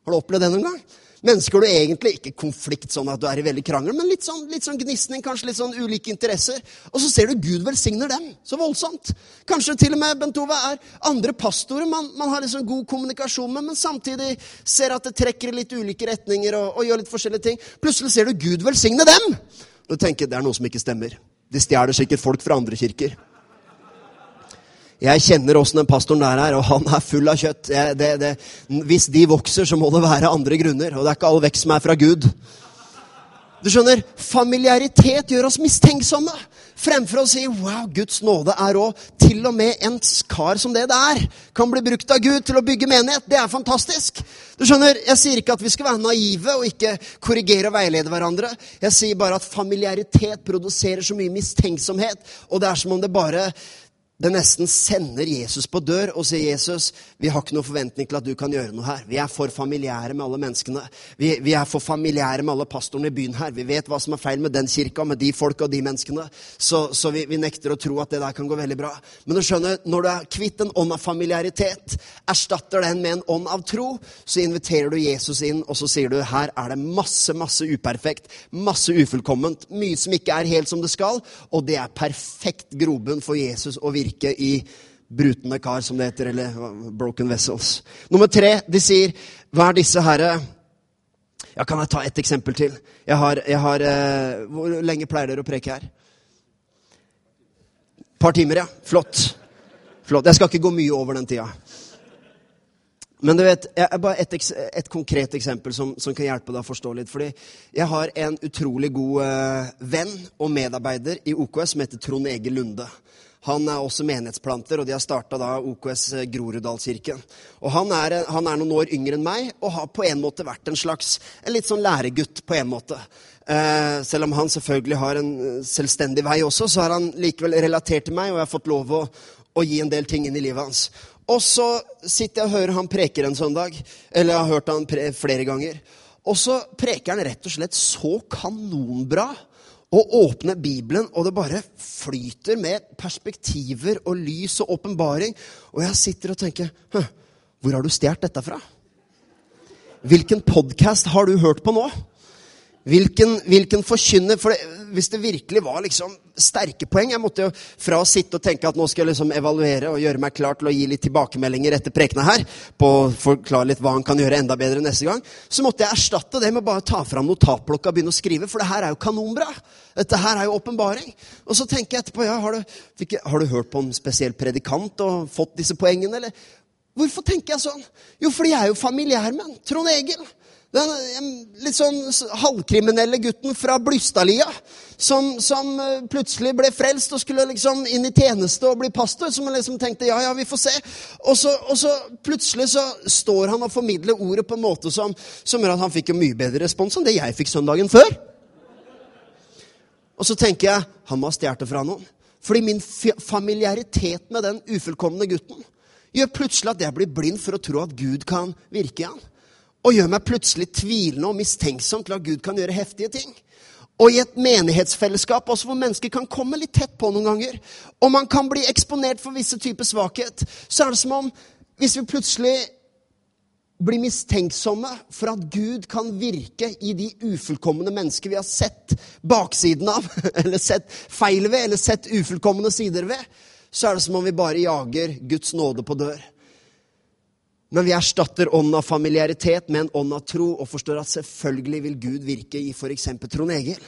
Har du opplevd det noen gang? Mennesker du egentlig ikke konflikt sånn at du er i veldig krangel, men litt sånn, litt sånn gnisning, kanskje litt sånn ulike interesser. Og så ser du Gud velsigner dem så voldsomt. Kanskje til og med Bent Ove er andre pastorer man, man har liksom god kommunikasjon med, men samtidig ser at det trekker i litt ulike retninger og, og gjør litt forskjellige ting. Plutselig ser du Gud velsigne dem. Du tenker det er noe som ikke stemmer. De stjeler sikkert folk fra andre kirker. Jeg kjenner åssen den pastoren der er, og han er full av kjøtt. Jeg, det, det, hvis de vokser, så må det være andre grunner. Og det er ikke all vekst som er fra Gud. Du skjønner, Familiaritet gjør oss mistenksomme. Fremfor å si 'wow, Guds nåde er rå'. Til og med en kar som det det er, kan bli brukt av Gud til å bygge menighet. Det er fantastisk. Du skjønner, Jeg sier ikke at vi skal være naive og ikke korrigere og veilede hverandre. Jeg sier bare at familiaritet produserer så mye mistenksomhet, og det er som om det bare det nesten sender Jesus på dør og sier Jesus, vi har ikke noen forventning til at du kan gjøre noe her. Vi er for familiære med alle menneskene. Vi, vi, er for familiære med alle pastorene i byen her. Vi vet hva som er feil med den kirka, med de folka og de menneskene. Så, så vi, vi, nekter å tro at det der kan gå veldig bra. Men du skjønner, når du er kvitt en ånd av familiaritet, erstatter den med en ånd av tro, så inviterer du Jesus inn, og så sier du her er det masse, masse uperfekt, masse ufullkomment, mye som ikke er helt som det skal, og det er perfekt grobunn for Jesus å virke virke i brutne kar, som det heter, eller broken vessels. Nummer tre, de sier Hva er disse herre Ja, kan jeg ta ett eksempel til? Jeg har, jeg har eh, Hvor lenge pleier dere å preke her? Et par timer, ja. Flott. Flott. Jeg skal ikke gå mye over den tida. Men du vet, jeg, bare et, et, konkret eksempel som, som, kan hjelpe deg å forstå litt. fordi Jeg har en utrolig god uh, venn og medarbeider i OKS som heter Trond Egil Lunde. Han er også menighetsplanter, og de har starta OKS eh, Groruddalskirken. Og han er, han er, noen år yngre enn meg og har på en måte vært en slags en litt sånn læregutt. på en måte. Eh, selv om han selvfølgelig har en eh, selvstendig vei også, så har han likevel relatert til meg, og jeg har fått lov å, å gi en del ting inn i livet hans. Og så sitter jeg og hører han preker en søndag, eller jeg har hørt han flere ganger. Og så preker han rett og slett så kanonbra og åpne Bibelen, og det bare flyter med perspektiver og lys og åpenbaring. Og jeg sitter og tenker Hvor har du stjålet dette fra? Hvilken podkast har du hørt på nå? Hvilken, hvilken forkynner For hvis det virkelig var liksom sterke poeng Jeg måtte jo fra å sitte og tenke at nå skal jeg liksom evaluere og gjøre meg klar til å gi litt tilbakemeldinger etter prekena her, på å forklare litt hva han kan gjøre enda bedre neste gang, så måtte jeg erstatte det med bare ta fram notatblokka og begynne å skrive, for det her er jo kanonbra. Dette her er jo åpenbaring. Og så tenker jeg etterpå ja, har du, har du hørt på en spesiell predikant og fått disse poengene, eller? Hvorfor tenker jeg sånn? Jo, fordi jeg er jo familiær han. Trond Egil. Den litt sånn halvkriminelle gutten fra Blystadlia som, som, eh, plutselig ble frelst og skulle liksom inn i tjeneste og bli pastor. Som liksom tenkte ja, ja, vi får se. Og så, og så plutselig så står han og formidler ordet på en måte som, som gjør at han fikk en mye bedre respons enn det jeg fikk søndagen før. Og så tenker jeg han må ha stjålet det fra noen. Fordi min familiaritet med den ufullkomne gutten gjør plutselig at jeg blir blind for å tro at Gud kan virke i han og gjør meg plutselig tvilende og mistenksom til at Gud kan gjøre heftige ting. Og i et menighetsfellesskap også hvor mennesker kan komme litt tett på noen ganger, og man kan bli eksponert for visse typer svakhet, så er det som om hvis vi plutselig blir mistenksomme for at Gud kan virke i de ufullkomne mennesker vi har sett baksiden av, eller sett feil ved, eller sett ufullkomne sider ved, så er det som om vi bare jager Guds nåde på dør. Men vi erstatter ånden av familiaritet med en ånd av tro og forstår at selvfølgelig vil Gud virke i f.eks. Trond Egil.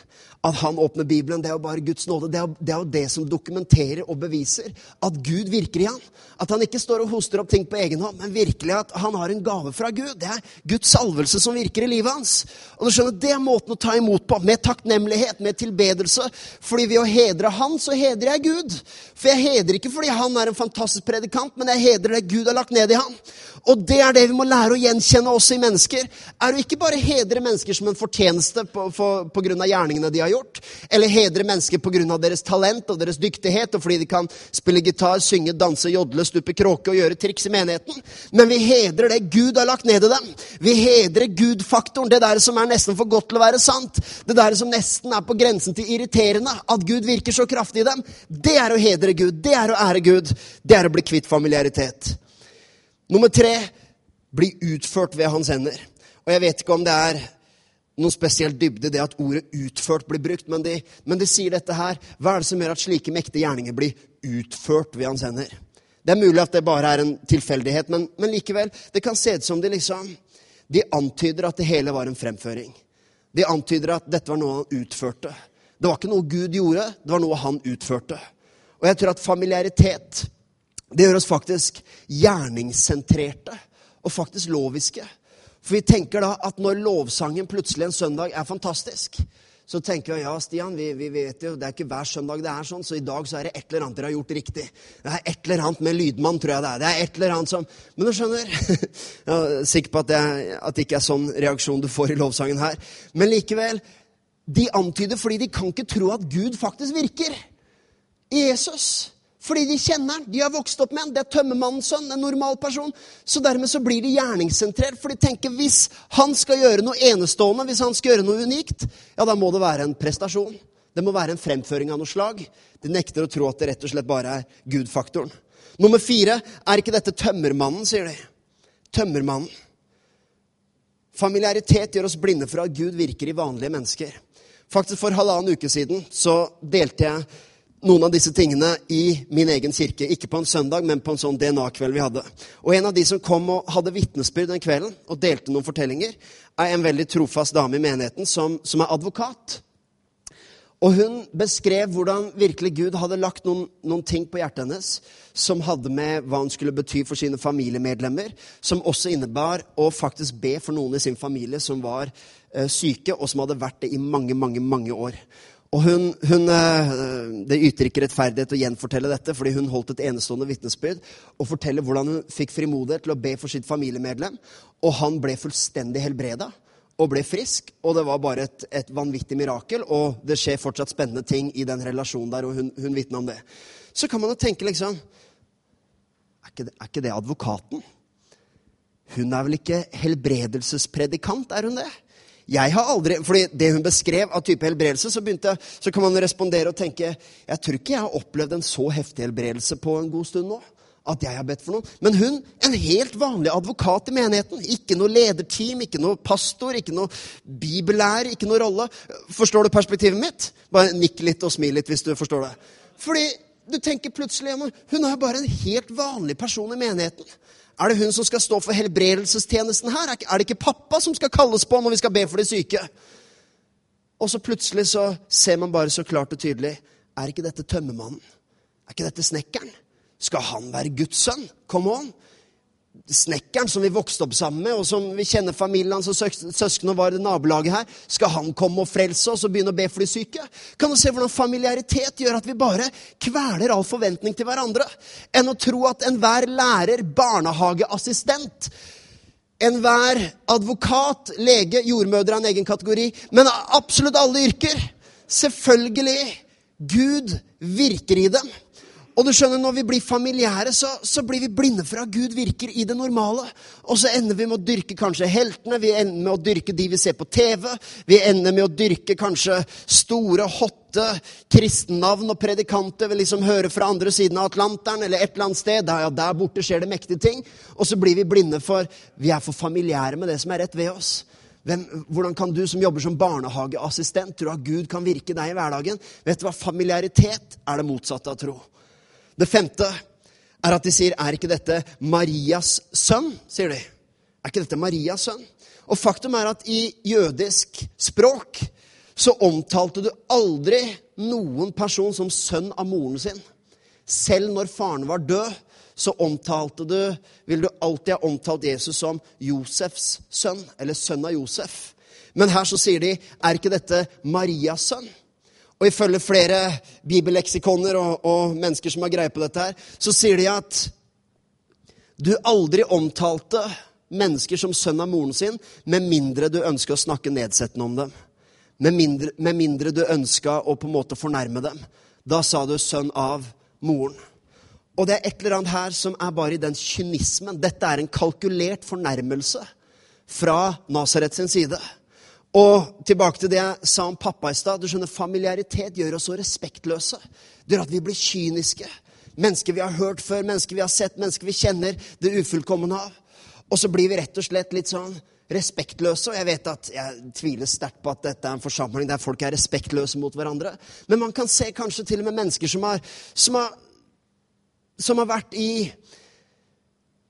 At han åpner Bibelen, det er jo bare Guds nåde. Det er, det er, jo det som dokumenterer og beviser at Gud virker i han. At han ikke står og hoster opp ting på egen hånd, men virkelig at han har en gave fra Gud. Det er Guds salvelse som virker i livet hans. Og du skjønner, Det er måten å ta imot på. Med takknemlighet, med tilbedelse. Fordi ved å hedre Han, så hedrer jeg Gud. For jeg hedrer ikke fordi han er en fantastisk predikant, men jeg hedrer det Gud har lagt ned i han. Og det er det vi må lære å gjenkjenne også i mennesker. Er å ikke bare hedre mennesker som en fortjeneste på, grunn av gjerningene de har gjort, eller hedre mennesker på grunn av deres talent og deres dyktighet, og fordi de kan spille gitar, synge, danse, jodle, stupe kråke og gjøre triks i menigheten. Men vi hedrer det Gud har lagt ned i dem. Vi hedrer Gud-faktoren, det der som er nesten for godt til å være sant. Det der som nesten er på grensen til irriterende. At Gud virker så kraftig i dem. Det er å hedre Gud. Det er å ære Gud. Det er å bli kvitt familiaritet. Nummer tre bli utført ved hans hender. Og jeg vet ikke om det er noen spesiell dybde det at ordet 'utført' blir brukt, men de, men de sier dette her. Hva er det som gjør at slike mektige gjerninger blir utført ved hans hender? Det er mulig at det bare er en tilfeldighet, men, men likevel. Det kan se ut som de liksom De antyder at det hele var en fremføring. De antyder at dette var noe han utførte. Det var ikke noe Gud gjorde, det var noe han utførte. Og jeg tror at familiaritet det gjør oss faktisk gjerningssentrerte og faktisk loviske. For vi tenker da at når lovsangen plutselig en søndag er fantastisk, så tenker vi ja, Stian, vi, vi, vet jo, det er ikke hver søndag det er sånn, så i dag så er det et eller annet dere har gjort riktig. Det er et eller annet med lydmann, tror jeg det er. Det er et eller annet som Men du skjønner Jeg er sikker på at det, at det ikke er sånn reaksjon du får i lovsangen her. Men likevel, de antyder fordi de kan ikke tro at Gud faktisk virker. Jesus fordi de kjenner han. De har vokst opp med han. Det er tømmermannens sønn, en normal person. Så dermed så blir de gjerningssentrert, for de tenker hvis han skal gjøre noe enestående, hvis han skal gjøre noe unikt, ja, da må det være en prestasjon. Det må være en fremføring av noe slag. De nekter å tro at det rett og slett bare er Gud-faktoren. Nummer fire er ikke dette tømmermannen, sier de. Tømmermannen. Familiaritet gjør oss blinde for at Gud virker i vanlige mennesker. Faktisk For halvannen uke siden så delte jeg noen av disse tingene i min egen kirke. Ikke på en søndag, men på en sånn DNA-kveld vi hadde. Og En av de som kom og hadde vitnesbyrd den kvelden og delte noen fortellinger, er en veldig trofast dame i menigheten som, som er advokat. Og hun beskrev hvordan virkelig Gud hadde lagt noen, noen, ting på hjertet hennes som hadde med hva hun skulle bety for sine familiemedlemmer, som også innebar å faktisk be for noen i sin familie som var uh, syke, og som hadde vært det i mange, mange, mange år. Og hun, hun, eh, Det yter ikke rettferdighet å gjenfortelle dette, fordi hun holdt et enestående vitnesbyrd og forteller hvordan hun fikk frimodighet til å be for sitt familiemedlem. Og han ble fullstendig helbreda og ble frisk. Og det var bare et, et, vanvittig mirakel, og det skjer fortsatt spennende ting i den relasjonen der, og hun, hun vitner om det. Så kan man jo tenke liksom er ikke, det, er ikke det advokaten? Hun er vel ikke helbredelsespredikant, er hun det? Jeg har aldri, fordi Det hun beskrev av type helbredelse, så, begynte, så kan man respondere og tenke jeg tror ikke jeg har opplevd en så heftig helbredelse på en god stund nå. At jeg har bedt for noen. Men hun, en helt vanlig advokat i menigheten. Ikke noe lederteam, ikke noe pastor, ikke noe bibellærer, ikke noe rolle. Forstår du perspektivet mitt? Bare nikk litt og smil litt hvis du forstår det. Fordi du tenker plutselig Hun er bare en helt vanlig person i menigheten. Er det hun som skal stå for helbredelsestjenesten her? Er det ikke pappa som skal kalles på når vi skal be for de syke? Og så plutselig så ser man bare så klart og tydelig Er ikke dette tømmermannen? Er ikke dette snekkeren? Skal han være Guds sønn? Come on! Snekkeren som vi vokste opp sammen med, og som vi kjenner familien hans og søsknene var i nabolaget her, skal han komme og frelse oss og begynne å be for de syke? Kan du se hvordan familiaritet gjør at vi bare kveler all forventning til hverandre? Enn å tro at enhver lærer, barnehageassistent, enhver advokat, lege, jordmødre er en egen kategori, men absolutt alle yrker Selvfølgelig. Gud virker i dem. Og du skjønner, Når vi blir familiære, så, så, blir vi blinde for at Gud virker i det normale. Og så ender vi med å dyrke kanskje heltene, vi ender med å dyrke de vi ser på TV. Vi ender med å dyrke kanskje store, hotte kristennavn og predikanter vi liksom hører fra andre siden av Atlanteren eller et eller annet sted. Der, ja, der borte skjer det mektige ting. Og så blir vi blinde for Vi er for familiære med det som er rett ved oss. Hvem, hvordan kan du som jobber som barnehageassistent, tro at Gud kan virke deg i hverdagen? Vet du hva? Familiaritet er det motsatte av tro. Det femte er at de sier, 'Er ikke dette Marias sønn?' sier de. Er ikke dette Marias sønn? Og faktum er at i jødisk språk så omtalte du aldri noen person som sønn av moren sin. Selv når faren var død, så omtalte du, vil du alltid ha omtalt Jesus som Josefs sønn, eller sønn av Josef. Men her så sier de, er ikke dette Marias sønn? Og ifølge flere bibelleksikoner og, og, mennesker som har greie på dette, her, så sier de at du aldri omtalte mennesker som sønn av moren sin med mindre du ønska å snakke nedsettende om dem. Med mindre, med mindre du ønska å på en måte fornærme dem. Da sa du 'sønn av moren'. Og det er et eller annet her som er bare i den kynismen. Dette er en kalkulert fornærmelse fra Nasaret sin side. Og tilbake til det jeg sa om pappa i stad. Du skjønner, Familiaritet gjør oss så respektløse. Det gjør at vi blir kyniske. Mennesker vi har hørt før, mennesker vi har sett, mennesker vi kjenner det ufullkomne av. Og så blir vi rett og slett litt sånn respektløse. Og jeg vet at jeg tviler sterkt på at dette er en forsamling der folk er respektløse mot hverandre. Men man kan se kanskje til og med mennesker som har, som har, som har vært i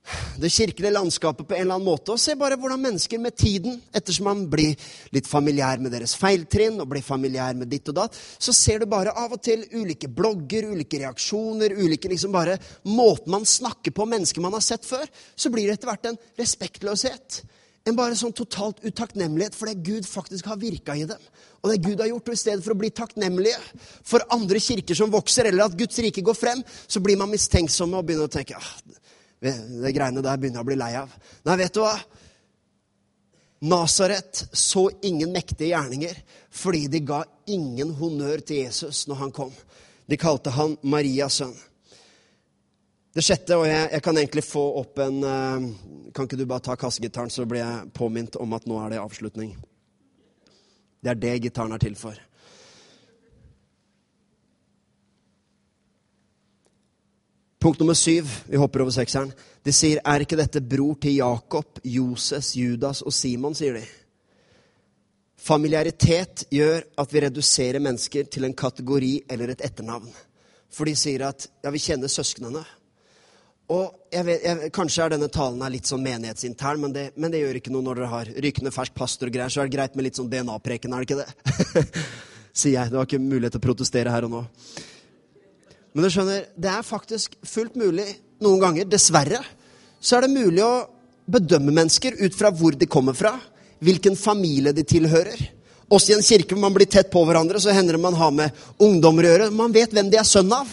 det kirkelige landskapet på en eller annen måte. Og se bare hvordan mennesker med tiden, ettersom man blir litt familiær med deres feiltrinn og blir familiær med ditt og datt, så ser du bare av og til ulike blogger, ulike reaksjoner, ulike liksom bare måten man snakker på mennesker man har sett før. Så blir det etter hvert en respektløshet. En bare sånn totalt utakknemlighet for det Gud faktisk har virka i dem. Og det Gud har gjort, og I stedet for å bli takknemlige for andre kirker som vokser, eller at Guds rike går frem, så blir man mistenksomme og begynner å tenke ah, det greiene der begynner jeg å bli lei av. Nei, vet du hva? Nasaret så ingen mektige gjerninger fordi de ga ingen honnør til Jesus når han kom. De kalte han Marias sønn. Det sjette, og jeg, jeg, kan egentlig få opp en uh, Kan ikke du bare ta kassegitaren, så blir jeg påminnet om at nå er det avslutning. Det er det gitaren er til for. Punkt nummer syv, vi hopper over sekseren. De sier, er ikke dette bror til Jakob, Joses, Judas og Simon, sier de. Familiaritet gjør at vi reduserer mennesker til en kategori eller et etternavn. For de sier at ja, vi kjenner søsknene. Og jeg vet, jeg, Kanskje er denne talen er litt sånn menighetsintern, men det, men det, gjør ikke noe når dere har rykende fersk pastor og greier. Så er det greit med litt sånn DNA-preken, er det ikke det? Sier jeg. Du har ikke mulighet til å protestere her og nå. Men du skjønner, det er faktisk fullt mulig noen ganger, dessverre, så er det mulig å bedømme mennesker ut fra hvor de kommer fra, hvilken familie de tilhører. Også i en kirke hvor man blir tett på hverandre, så hender det man har med ungdommer å gjøre. Man vet hvem de er sønn av.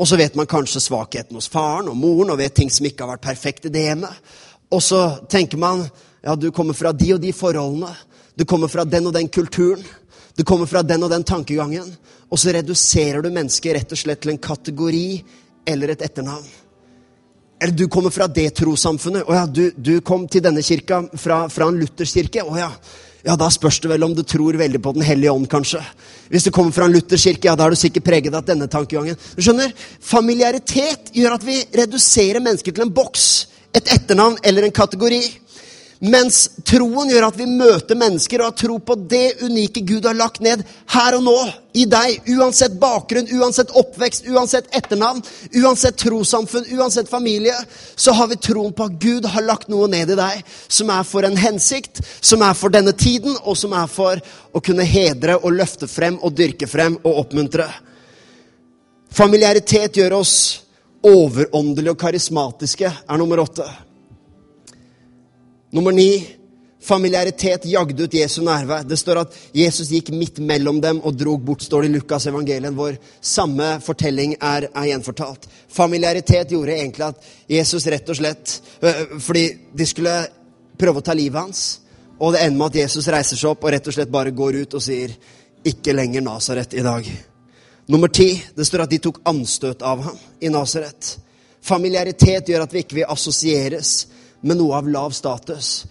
Og så vet man kanskje svakheten hos faren og moren, og vet ting som ikke har vært perfekt i det hjemmet. Og så tenker man ja, du kommer fra de og de forholdene. Du kommer fra den og den kulturen. Du kommer fra den og den tankegangen. Og så reduserer du mennesket rett og slett til en kategori eller et etternavn. Eller du kommer fra det trossamfunnet. Å ja, du, du, kom til denne kirka fra, fra en lutherskirke. Å ja. Ja, da spørs det vel om du tror veldig på Den hellige ånd, kanskje. Hvis du kommer fra en lutherskirke, ja, da er du sikkert preget av denne tankegangen. Du skjønner, Familiaritet gjør at vi reduserer mennesker til en boks, et etternavn eller en kategori. Mens troen gjør at vi møter mennesker og har tro på det unike Gud har lagt ned her og nå i deg. Uansett bakgrunn, uansett oppvekst, uansett etternavn, uansett trossamfunn, uansett familie, så har vi troen på at Gud har lagt noe ned i deg som er for en hensikt, som er for denne tiden, og som er for å kunne hedre og løfte frem og dyrke frem og oppmuntre. Familiaritet gjør oss overåndelige og karismatiske, er nummer åtte. Nummer ni familiaritet jagde ut Jesu nærvær. Det står at Jesus gikk midt mellom dem og drog bort, står det i Lukas evangelien, hvor samme fortelling er, er, gjenfortalt. Familiaritet gjorde egentlig at Jesus rett og slett Fordi de skulle prøve å ta livet hans, og det ender med at Jesus reiser seg opp og rett og slett bare går ut og sier ikke lenger Nasaret i dag. Nummer ti, det står at de tok anstøt av ham i Nasaret. Familiaritet gjør at vi ikke vil assosieres med noe av lav status.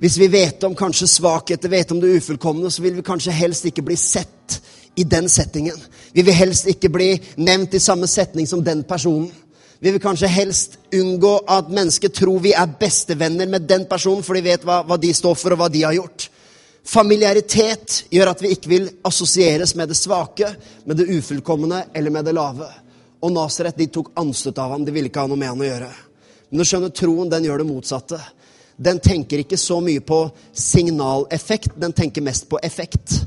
Hvis vi vet om kanskje svakheter, vet om det ufullkomne, så vil vi kanskje helst ikke bli sett i den settingen. Vi vil helst ikke bli nevnt i samme setning som den personen. Vi vil kanskje helst unngå at mennesker tror vi er bestevenner med den personen, for de vet hva, hva de står for, og hva de har gjort. Familiaritet gjør at vi ikke vil assosieres med det svake, med det ufullkomne eller med det lave. Og Nasaret de tok anstøt av ham. De ville ikke ha noe med han å gjøre. Men du skjønner, troen den gjør det motsatte. Den tenker ikke så mye på signaleffekt, den tenker mest på effekt.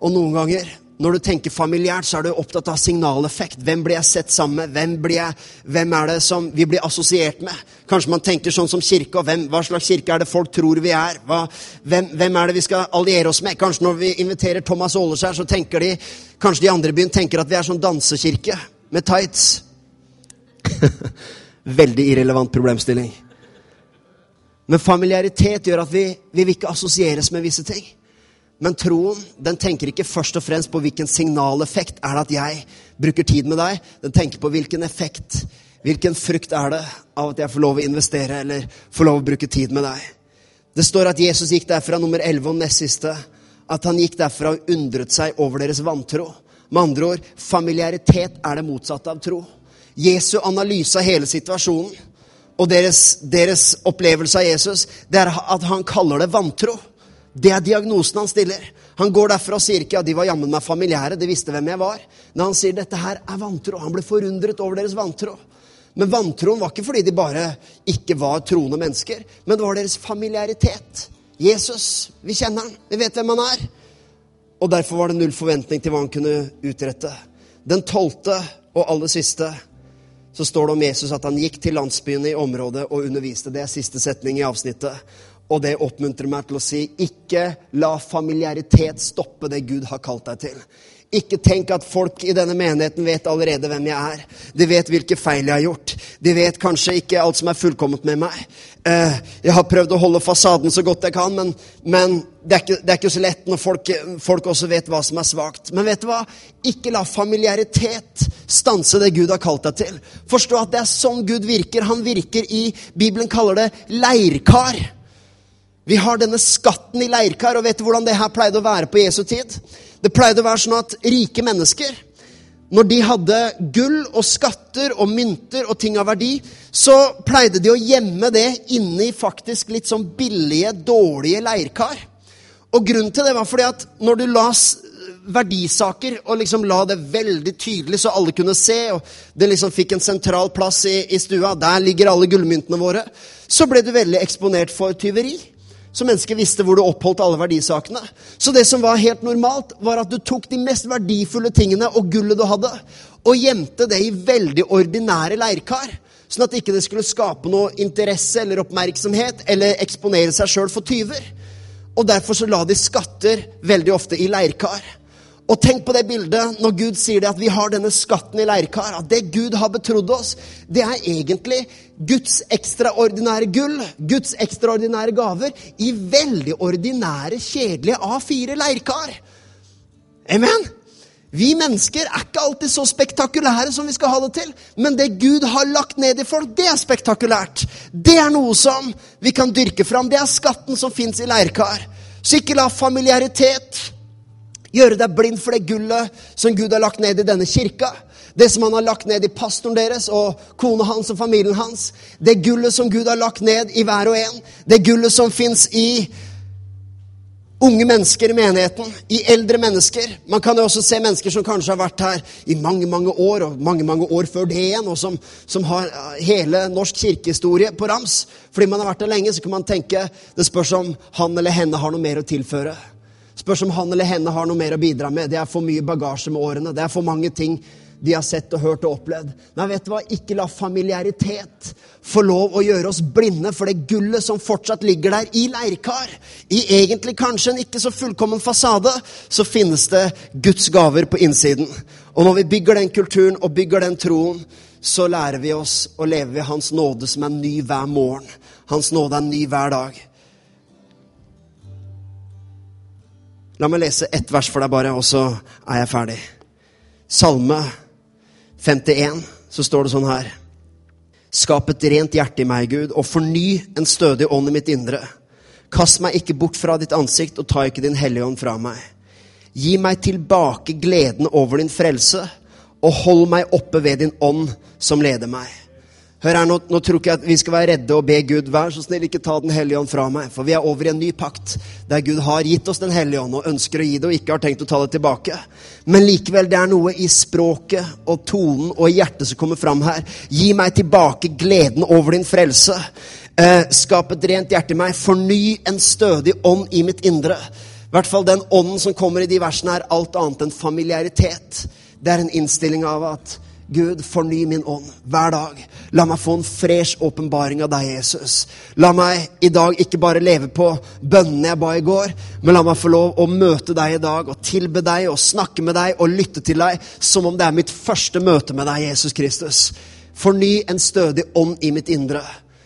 Og noen ganger når du tenker familiært, så er du opptatt av signaleffekt. Hvem blir jeg sett sammen med? Hvem, jeg, hvem er det som vi blir assosiert med? Kanskje man tenker sånn som kirke, og hvem, hva slags kirke er det folk tror vi er? Hva, hvem, hvem, er det vi skal alliere oss med? Kanskje når vi inviterer Thomas Åleskjær, så tenker de Kanskje de andre i byen tenker at vi er sånn dansekirke med tights. Veldig irrelevant problemstilling. Men familiaritet gjør at vi, vi vil ikke assosieres med visse ting. Men troen den tenker ikke først og fremst på hvilken signaleffekt er det at jeg bruker tid med deg. Den tenker på hvilken effekt, hvilken frukt er det av at jeg får lov å investere eller får lov å bruke tid med deg. Det står at Jesus gikk derfra nummer 11 og nest siste. At han gikk derfra og undret seg over deres vantro. Med andre ord, familiaritet er det motsatte av tro. Jesu analyse av hele situasjonen og deres, deres opplevelse av Jesus, det er at han kaller det vantro. Det er diagnosen han stiller. Han går derfra og sier ikke ja, de var jammen meg familiære, de visste hvem jeg var. Men han sier dette her er vantro. Han ble forundret over deres vantro. Men vantroen var ikke fordi de bare ikke var troende mennesker, men det var deres familiaritet. Jesus, vi kjenner han, vi vet hvem han er. Og derfor var det null forventning til hva han kunne utrette. Den tolvte og aller siste så står det om Jesus at han gikk til landsbyene i området og underviste. Det er siste setning i avsnittet. Og det oppmuntrer meg til å si ikke la familiaritet stoppe det Gud har kalt deg til. Ikke tenk at folk i denne menigheten vet allerede hvem jeg er. De vet hvilke feil jeg har gjort. De vet kanskje ikke alt som er fullkomment med meg. Eh, jeg har prøvd å holde fasaden så godt jeg kan, men, men det, er ikke, det, er ikke, så lett når folk, folk også vet hva som er svakt. Men vet du hva? Ikke la familiaritet stanse det Gud har kalt deg til. Forstå at det er sånn Gud virker. Han virker i Bibelen kaller det leirkar. Vi har denne skatten i leirkar, og vet du hvordan det her pleide å være på Jesu tid? Det pleide å være sånn at rike mennesker, når de hadde gull og skatter og mynter og ting av verdi, så pleide de å gjemme det inni faktisk litt sånn billige, dårlige leirkar. Og grunnen til det var fordi at når du las verdisaker og liksom la det veldig tydelig så alle kunne se, og det liksom fikk en sentral plass i, i stua, der ligger alle gullmyntene våre, så ble du veldig eksponert for tyveri. Så mennesket visste hvor du oppholdt alle verdisakene. Så det som var helt normalt, var at du tok de mest verdifulle tingene og gullet du hadde, og gjemte det i veldig ordinære leirkar. Sånn at ikke det skulle skape noe interesse eller oppmerksomhet eller eksponere seg sjøl for tyver. Og derfor så la de skatter veldig ofte i leirkar. Og tenk på det bildet når Gud sier det at vi har denne skatten i leirkar. At det Gud har betrodd oss, det er egentlig Guds ekstraordinære gull, Guds ekstraordinære gaver, i veldig ordinære, kjedelige A4 leirkar. Amen? Vi mennesker er ikke alltid så spektakulære som vi skal ha det til. Men det Gud har lagt ned i folk, det er spektakulært. Det er noe som vi kan dyrke fram. Det er skatten som fins i leirkar. Så ikke la familiaritet Gjøre deg blind for det gullet som Gud har lagt ned i denne kirka. Det som han har lagt ned i pastoren deres og kona hans og familien hans. Det gullet som Gud har lagt ned i hver og en. Det gullet som fins i unge mennesker i menigheten, i eldre mennesker. Man kan jo også se mennesker som kanskje har vært her i mange mange år, og mange mange år før det igjen, og som, som har hele norsk kirkehistorie på rams. Fordi man har vært der lenge, så kan man tenke det spørs om han eller henne har noe mer å tilføre. Spørs om han eller henne har noe mer å bidra med. Det er for mye bagasje med årene. Det er for mange ting de har sett og hørt og opplevd. Nei, vet du hva? Ikke la familiaritet få lov å gjøre oss blinde for det gullet som fortsatt ligger der i leirkar. I egentlig kanskje en ikke så fullkommen fasade, så finnes det Guds gaver på innsiden. Og når vi bygger den kulturen og bygger den troen, så lærer vi oss å leve ved Hans nåde som er ny hver morgen. Hans nåde er ny hver dag. La meg lese ett vers for deg, bare, og så er jeg ferdig. Salme 51, så står det sånn her. Skap et rent hjerte i meg, Gud, og forny en stødig ånd i mitt indre. Kast meg ikke bort fra ditt ansikt, og ta ikke din hellige ånd fra meg. Gi meg tilbake gleden over din frelse, og hold meg oppe ved din ånd som leder meg. Hør her, nå, nå, tror ikke jeg at vi skal være redde og be Gud vær så snill, ikke ta Den hellige ånd fra meg. For vi er over i en ny pakt der Gud har gitt oss Den hellige ånd og ønsker å gi det og ikke har tenkt å ta det tilbake. Men likevel, det er noe i språket og tonen og i hjertet som kommer fram her. Gi meg tilbake gleden over din frelse. Eh, skap et rent hjerte i meg. Forny en stødig ånd i mitt indre. I hvert fall den ånden som kommer i de versene, er alt annet enn familiaritet. Det er en innstilling av at Gud, forny min ånd hver dag. La meg få en fresh åpenbaring av deg, Jesus. La meg i dag ikke bare leve på bønnene jeg ba i går, men la meg få lov å møte deg i dag og tilbe deg og snakke med deg og lytte til deg som om det er mitt første møte med deg, Jesus Kristus. Forny en stødig ånd i mitt indre.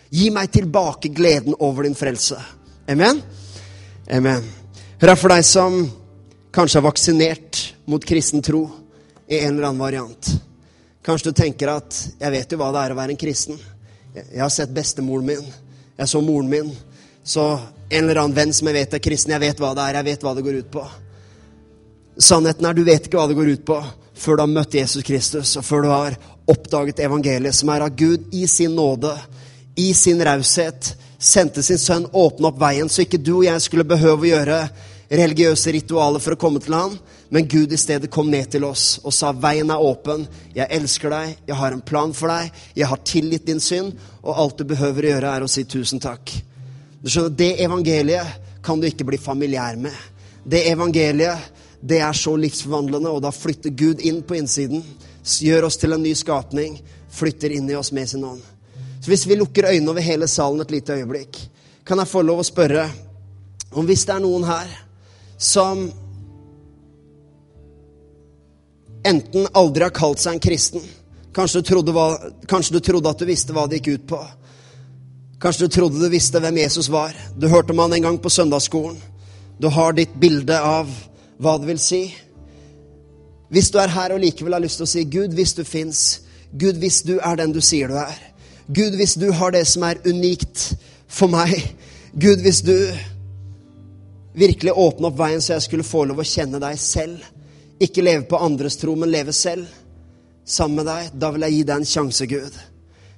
Gi meg tilbake gleden over din frelse. Amen? Amen. Hør her for deg som kanskje er vaksinert mot kristen tro i en eller annen variant. Kanskje du tenker at 'jeg vet jo hva det er å være en kristen'. Jeg har sett bestemoren min. Jeg så moren min. Så en eller annen venn som jeg vet er kristen, jeg vet hva det er, jeg vet hva det går ut på. Sannheten er, du vet ikke hva det går ut på før du har møtt Jesus Kristus, og før du har oppdaget evangeliet, som er av Gud i sin nåde, i sin raushet sendte sin sønn åpne opp veien, så ikke du og jeg skulle behøve å gjøre religiøse ritualer for å komme til han, men Gud i stedet kom ned til oss og sa veien er åpen, jeg elsker deg, jeg har en plan for deg, jeg har tilgitt din synd, og alt du behøver å gjøre, er å si tusen takk. Du skjønner, Det evangeliet kan du ikke bli familiær med. Det evangeliet det er så livsforvandlende, og da flytter Gud inn på innsiden. Gjør oss til en ny skapning. Flytter inn i oss med sin ånd. Så hvis vi lukker øynene over hele salen et lite øyeblikk, kan jeg få lov å spørre om hvis det er noen her som enten aldri har kalt seg en kristen Kanskje du, hva, kanskje du trodde at du visste hva det gikk ut på. Kanskje du trodde du visste hvem Jesus var. Du hørte om han en gang på søndagsskolen. Du har ditt bilde av hva det vil si. Hvis du er her og likevel har lyst til å si Gud, hvis du fins, Gud, hvis du er den du sier du er. Gud, hvis du har det som er unikt for meg. Gud, hvis du virkelig åpne opp veien så jeg skulle få lov å kjenne deg selv. Ikke leve på andres tro, men leve selv sammen med deg. Da vil jeg gi deg en sjanse, Gud.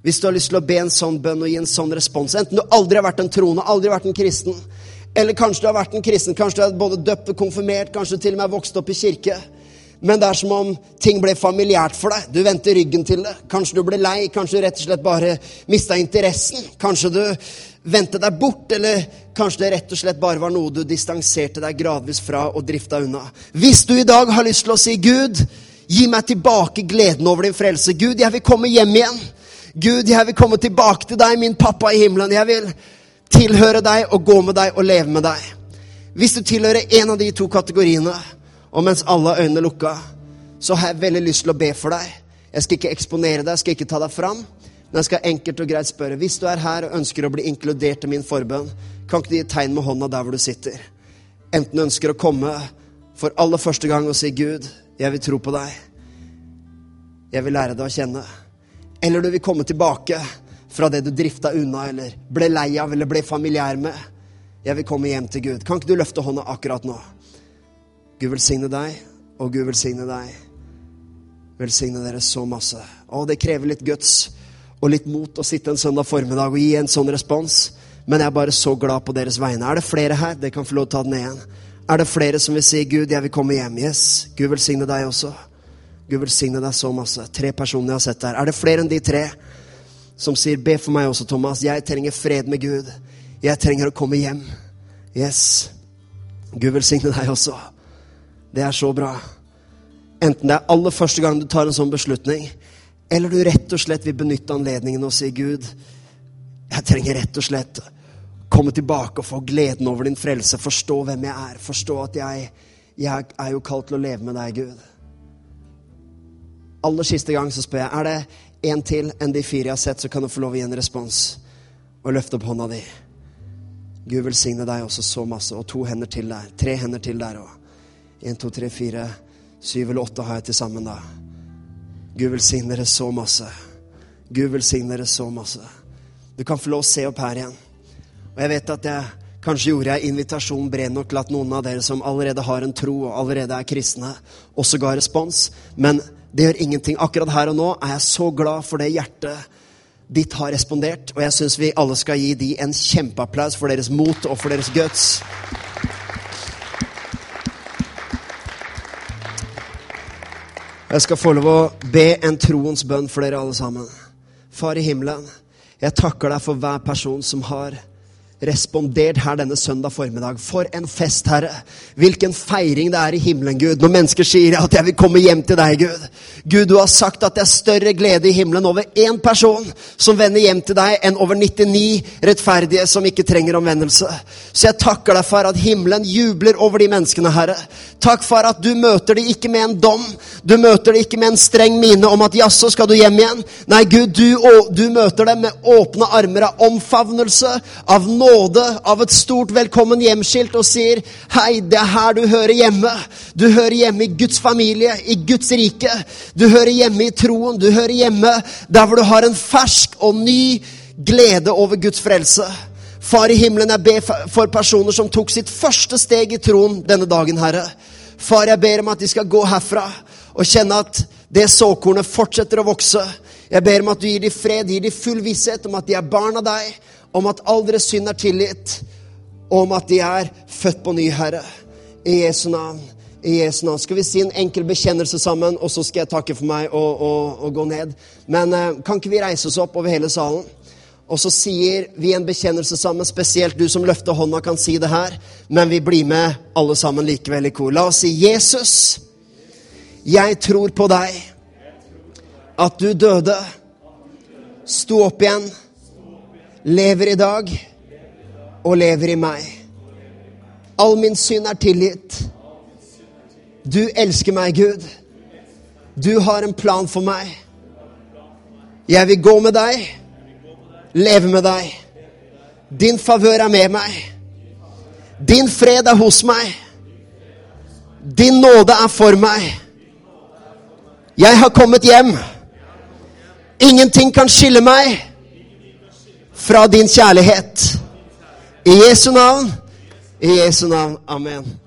Hvis du har lyst til å be en sånn bønn og gi en sånn respons, enten du aldri har vært en troende, aldri har vært en kristen, eller kanskje du har vært en kristen, kanskje du er både døpt og konfirmert, kanskje du til og med har vokst opp i kirke, men det er som om ting ble familiært for deg. Du vendte ryggen til det. Kanskje du ble lei, kanskje du rett og slett bare mista interessen. Kanskje du vendte deg bort, eller kanskje det rett og slett bare var noe du distanserte deg gradvis fra og drifta unna. Hvis du i dag har lyst til å si, 'Gud, gi meg tilbake gleden over din frelse'. Gud, jeg vil komme hjem igjen. Gud, jeg vil komme tilbake til deg, min pappa i himmelen. Jeg vil tilhøre deg og gå med deg og leve med deg. Hvis du tilhører en av de to kategoriene, og mens alle har øynene lukka, så har jeg veldig lyst til å be for deg. Jeg skal ikke eksponere deg, jeg skal ikke ta deg fram. Men jeg skal enkelt og greit spørre. Hvis du er her og ønsker å bli inkludert i min forbønn, kan ikke du gi tegn med hånda der hvor du sitter? Enten du ønsker å komme for aller første gang og si, 'Gud, jeg vil tro på deg'. Jeg vil lære deg å kjenne. Eller du vil komme tilbake fra det du drifta unna eller ble lei av eller ble familiær med. Jeg vil komme hjem til Gud. Kan ikke du løfte hånda akkurat nå? Gud velsigne deg, og Gud velsigne deg. Velsigne dere så masse. Å, det krever litt guts og litt mot å sitte en søndag formiddag og gi en sånn respons. Men jeg er bare så glad på deres vegne. Er det flere her? Det kan få lov til å ta den igjen. Er det flere som vil si 'Gud, jeg vil komme hjem'? Yes. Gud velsigne deg også. Gud velsigne deg så masse. Tre personer jeg har sett der. Er det flere enn de tre som sier 'Be for meg også, Thomas'? Jeg trenger fred med Gud. Jeg trenger å komme hjem. Yes. Gud velsigne deg også. Det er så bra. Enten det er aller første gang du tar en sånn beslutning, eller du rett og slett vil benytte anledningen og si, Gud, jeg trenger rett og slett komme tilbake og få gleden over din frelse, forstå hvem jeg er, forstå at jeg, jeg er jo kalt til å leve med deg, Gud. Aller siste gang så spør jeg, er det en til enn de fire jeg har sett, så kan du få lov å gi en respons og løfte opp hånda di. Gud velsigne deg også så masse. Og to hender til der. Tre hender til der òg. Én, to, tre, fire, syv eller åtte har jeg til sammen da. Gud velsigne dere så masse. Gud velsigne dere så masse. Du kan få lov å se opp her igjen. Og jeg vet at jeg kanskje gjorde jeg invitasjonen bred nok til at noen av dere som allerede har en tro og allerede er kristne, også ga respons. Men det gjør ingenting. Akkurat her og nå er jeg så glad for det hjertet ditt har respondert. Og jeg syns vi alle skal gi de en kjempeapplaus for deres mot og for deres guts. Jeg skal få lov å be en troens bønn for dere alle sammen. Far i himmelen, jeg takker deg for hver person som har respondert her denne søndag formiddag. For en fest, Herre. Hvilken feiring det er i himmelen, Gud, når mennesker sier at 'jeg vil komme hjem til deg', Gud. Gud, du har sagt at det er større glede i himmelen over én person som vender hjem til deg, enn over 99 rettferdige som ikke trenger omvendelse. Så jeg takker deg for at himmelen jubler over de menneskene, Herre. Takk for at du møter dem ikke med en dom. Du møter dem ikke med en streng mine om at 'jaså, skal du hjem igjen'? Nei, Gud, du, du møter dem med åpne armer av omfavnelse, av nåde nåde av et stort 'velkommen hjem'-skilt og sier 'Hei, det er her du hører hjemme'. Du hører hjemme i Guds familie, i Guds rike. Du hører hjemme i troen. Du hører hjemme der hvor du har en fersk og ny glede over Guds frelse. Far i himmelen, jeg ber for personer som tok sitt første steg i troen denne dagen, Herre. Far, jeg ber om at de skal gå herfra og kjenne at det såkornet fortsetter å vokse Jeg ber om at du gir dem fred, gir dem full visshet om at de er barn av deg, om at all deres synd er tilgitt, og om at de er født på ny, Herre. I Jesu navn. I Jesu navn. Skal vi si en enkel bekjennelse sammen, og så skal jeg takke for meg og, og, og gå ned. Men eh, kan ikke vi reise oss opp over hele salen? Og så sier vi en bekjennelse sammen. Spesielt du som løfter hånda, kan si det her. Men vi blir med alle sammen likevel i kor. La oss si Jesus, jeg tror på deg. At du døde, sto opp igjen, lever i dag og lever i meg. All min synd er tilgitt. Du elsker meg, Gud. Du har en plan for meg. Jeg vil gå med deg, leve med deg. Din favør er med meg. Din fred er hos meg. Din nåde er for meg. Jeg har kommet hjem. Ingenting kan skille meg fra din kjærlighet. I Jesu navn. I Jesu navn. Amen.